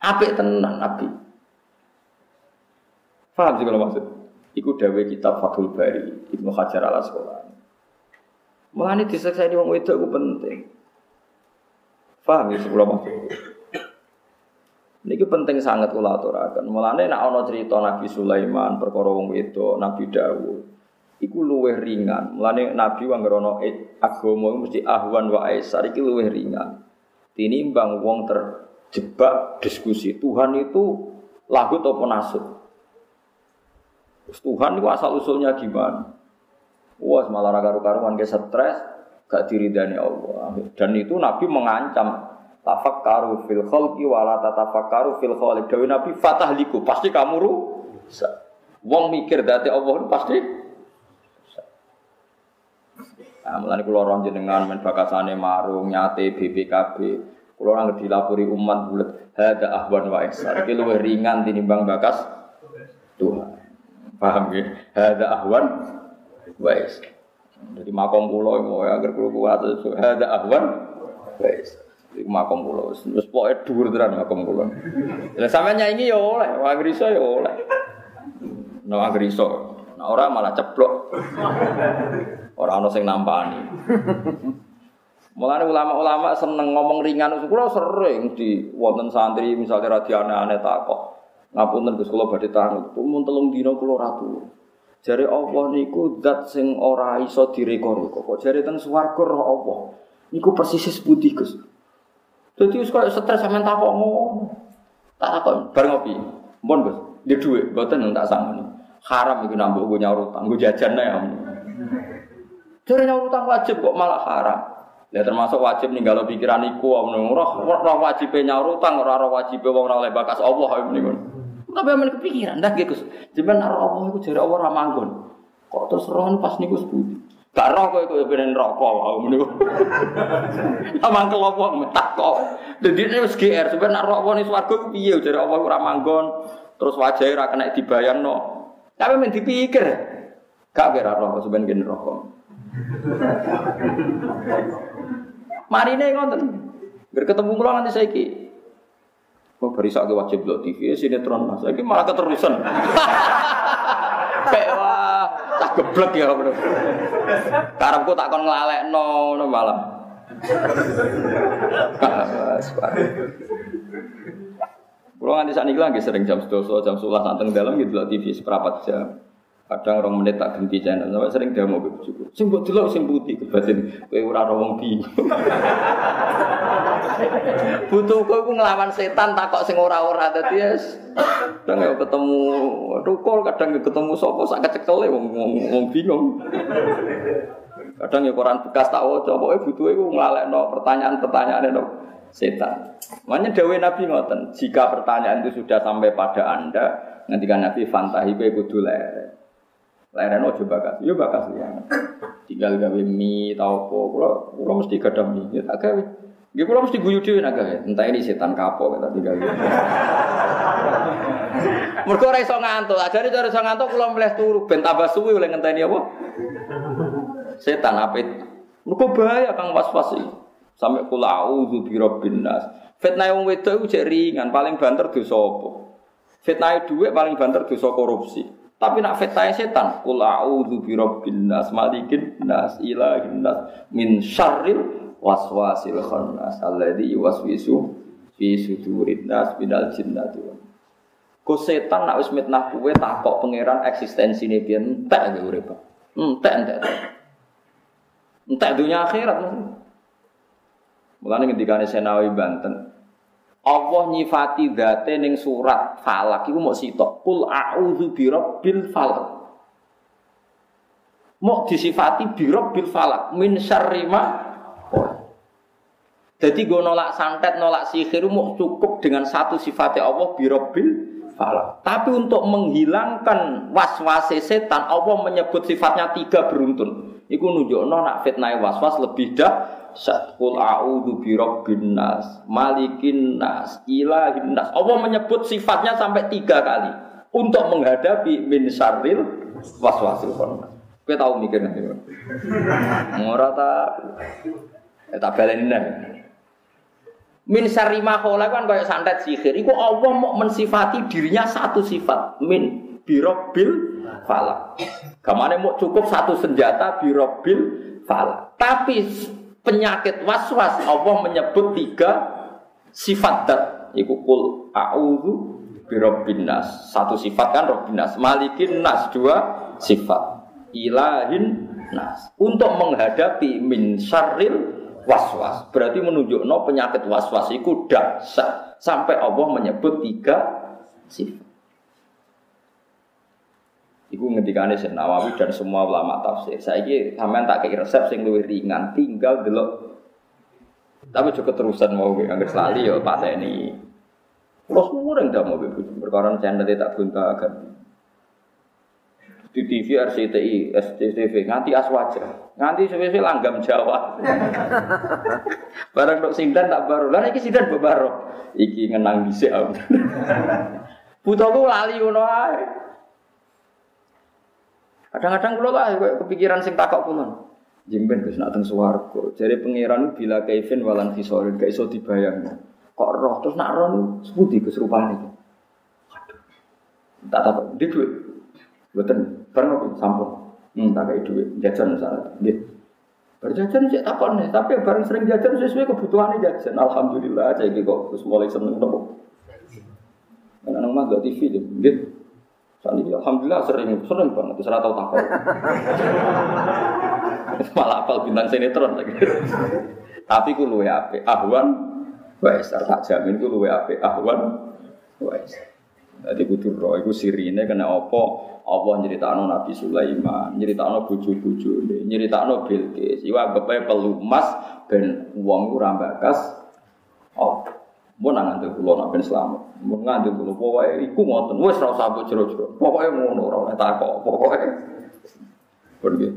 [SPEAKER 1] apik tenan Nabi. Paham sih kalau maksud? Iku dawe kitab Fathul Bari Ibnu Hajar al Asqalani. Mulane disekseni wong wedok iku penting. Paham ya sebelah maksud. Ini penting sangat kula aturaken. Mulane nek ana cerita Nabi Sulaiman, perkara wong Nabi Dawud, iku luwih ringan. Mulane Nabi wong ngrono agama mesti ahwan wa aisar iki luwih ringan. Tinimbang wong terjebak diskusi Tuhan itu lagu atau. Tuhan itu asal usulnya gimana? Wah, malah karu-karuan ke stres, gak diridani Allah. Dan itu Nabi mengancam tafakkaru fil khalqi wala tatafakkaru fil khaliq. Dewi Nabi fatahliku, pasti kamu rusak. Wong mikir dati Allah pasti Nah, mulane kula ora jenengan men bakasane marung nyate BPKB. Kula ora dilapori umat bulet hada ahwan wa ihsan. Iki luwih ringan tinimbang bakas Tuhan. Paham ya? Hada ahwan wa ihsan. Jadi makom pulau mau ya agar pulau kuat itu ada ahwan. Wes. Di makom pulau. Terus pokoknya dhuwur tenan makom pulau. Lah sampean nyanyi ya oleh, wong iso ya oleh. No agar iso. Nah, orang malah ceplok. Orang ono sing nampani. Mulane ulama-ulama seneng ngomong ringan, kula sering di wonten santri misalnya radiane aneh takok. Ngapunten Gus kula badhe tangi, mun telung dina kula ratu. Jare Allah niku zat sing ora iso direko-reko. Kok jare teng swarga roh Allah. Niku persis putih, Gus. Dadi wis koyo stres sampean tak kok ngono. Tak kok bar ngopi. Mpun, Gus. Di dhuwit mboten tak sangoni. Haram iku nambah gue nyaur utang, gue jajan ya. Jare nyaur utang wajib kok malah haram. Ya termasuk wajib kalau pikiran iku ora ora wajib nyaur utang ora ora wajib wong ora oleh bakas Allah niku. Tapi aman kepikiran dah gitu. Cuman naro Allah itu jadi Allah ramanggon. Kok terus rohan pas niku seputi. Gak roh kok iku ben rokok wae niku. Amang kelompok metak kok. Dadi ini wis GR sampeyan nak rokok ning swarga ku piye jare Allah ora manggon. Terus wajahe ora kena dibayangno. Tapi men dipikir. Gak kira rokok sampeyan gen rokok. Marine ngoten. Ger ketemu kula nanti saiki. Oh, barisak wajib lo TV, sinetron mas. Ini malah keterusan. Kayak wah, tak geblek ya bener. Karepku tak kon ngelalek no, no malam. Kalau nganti saat ini lagi sering jam 12, jam 11 santeng dalam gitu loh TV seperempat jam. Kadang orang menit tak ganti channel, sering demo ke bujuku. Sing buat dulu sing putih kebatin, kue ora wong bingung. Butuh kowe ngelawan setan takok sing ora-ora dadi yes. Kadang ya ketemu tukul, kadang ya ketemu sapa sak kecekele wong wong bingung. Kadang ya koran bekas tak waca, pokoke butuhe ku nglalekno pertanyaan-pertanyaan no setan. Makanya dawe Nabi ngoten, jika pertanyaan itu sudah sampai pada Anda, nanti kan Nabi fantahi kowe kudu lerek. Leren ojo bakas, yo bakas ya. Tinggal gawe mie tau apa, kula kula mesti gadah mie, ya tak gawe. Nggih kula mesti guyu dhewe nak gawe. Entah ini setan kapok kita tinggal. Mergo ora iso ngantuk, ajare cara iso ngantuk kula mleh turu ben tambah suwi oleh ngenteni apa? Setan apit. Mergo bahaya kang was-was. Sampai kula auzu bi rabbin nas. Fitnah wong wedok iku jek ringan, paling banter dosa apa? Fitnah dhuwit paling banter dosa korupsi. Tapi nak fitnah setan, kul a'udzu bi rabbin nas, malikin nas, ilahin nas, min syarril waswasil khannas alladzi yuwaswisu fi sudurin nas minal jinnati Go setan nak wis mitnah kowe takok pangeran eksistensine piye entek ge urip. Entek entek. Entek dunia akhirat. Mulane ngendikane Senawi Banten, Allah nyifati date ning surat Falak iku mau sitok. Kul a'udzu birabbil falak. Mau disifati birabbil falak min syarri ma jadi gue nolak santet, nolak sihir mau cukup dengan satu sifatnya Allah birabbil falak. Tapi untuk menghilangkan was-was setan, Allah menyebut sifatnya tiga beruntun. Iku nunjukno nak fitnah was-was lebih dah Satkul a'udhu bi rabbin nas, malikin nas, ilahin nas. Allah menyebut sifatnya sampai tiga kali untuk menghadapi min syarril waswasil khannas. Kowe tahu mikir nanti. Ora ta eh, tak. Min syarri ma kan kayak santet sihir. Iku Allah mau mensifati dirinya satu sifat min birobil falak. Kamane mau cukup satu senjata birobil falak. Tapi penyakit was-was. Allah menyebut tiga sifat dat. Iku kul a'udzu birabbin nas. Satu sifat kan rabbin nas. Malikin nas dua sifat. Ilahin nas. Untuk menghadapi min syarril waswas berarti menunjuk no penyakit waswas itu dahsyat sampai Allah menyebut tiga sifat Iku ngendikane Syekh Nawawi dan semua ulama tafsir. Saiki sampean tak kei resep sing luwih ringan, tinggal delok. Tapi juga terusan mau selali ya Pak Teni. Terus mureng dah mau begitu. Perkara channel tak akan di TV RCTI, SCTV, nganti aswaja, nganti sesuai langgam Jawa. Barang dok sindan tak baru, lah iki sindan baru, iki ngenang bisa. Butuhku lali ae. Kadang-kadang kula lah kepikiran sing takok kula. Jimben Gus nak teng swarga. Jare pangeran bila kaifin walan fisorin gak iso dibayangno. Kok roh terus nak roh seputi Gus rupane. Aduh. Tak takok, di duit. Mboten, aku sampun. Hmm, tak kayak duit, jajan misalnya. Nggih. Berjajan sih takon nih, tapi bareng sering jajan sesuai kebutuhannya jajan. Alhamdulillah, saya kok terus mulai seneng nopo. Karena nang gak TV, gitu. Saat ini alhamdulillah sering sering banget, serah tahu takut. Malah apal bintang sinetron lagi. Tapi ku luwe ape ahwan wes tak jamin ku luwe ape ahwan wes. Jadi kudu roh iku sirine kena apa? Allah nyeritakno Nabi Sulaiman, nyeritakno bojo-bojone, nyeritakno Bilqis. Iku anggape pelumas ben wong ora bakas oh Mau nang ngandel kulo nak ben selamat. Mau ngandel kulo pokoke iku ngoten. Wis ora usah mbok jero-jero. Pokoke ngono ora oleh takok. Pokoke. Pergi.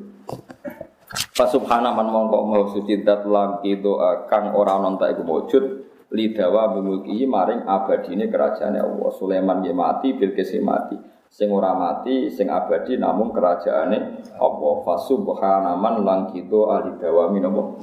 [SPEAKER 1] Fa subhana man mongko mau suci dat langki doa kang ora ana tak wujud lidawa bimulki maring abadine kerajaan Allah. Sulaiman nggih mati, Bilqis mati. Sing ora mati, sing abadi namung kerajaane Allah. Fa subhana man langki doa lidawa minapa.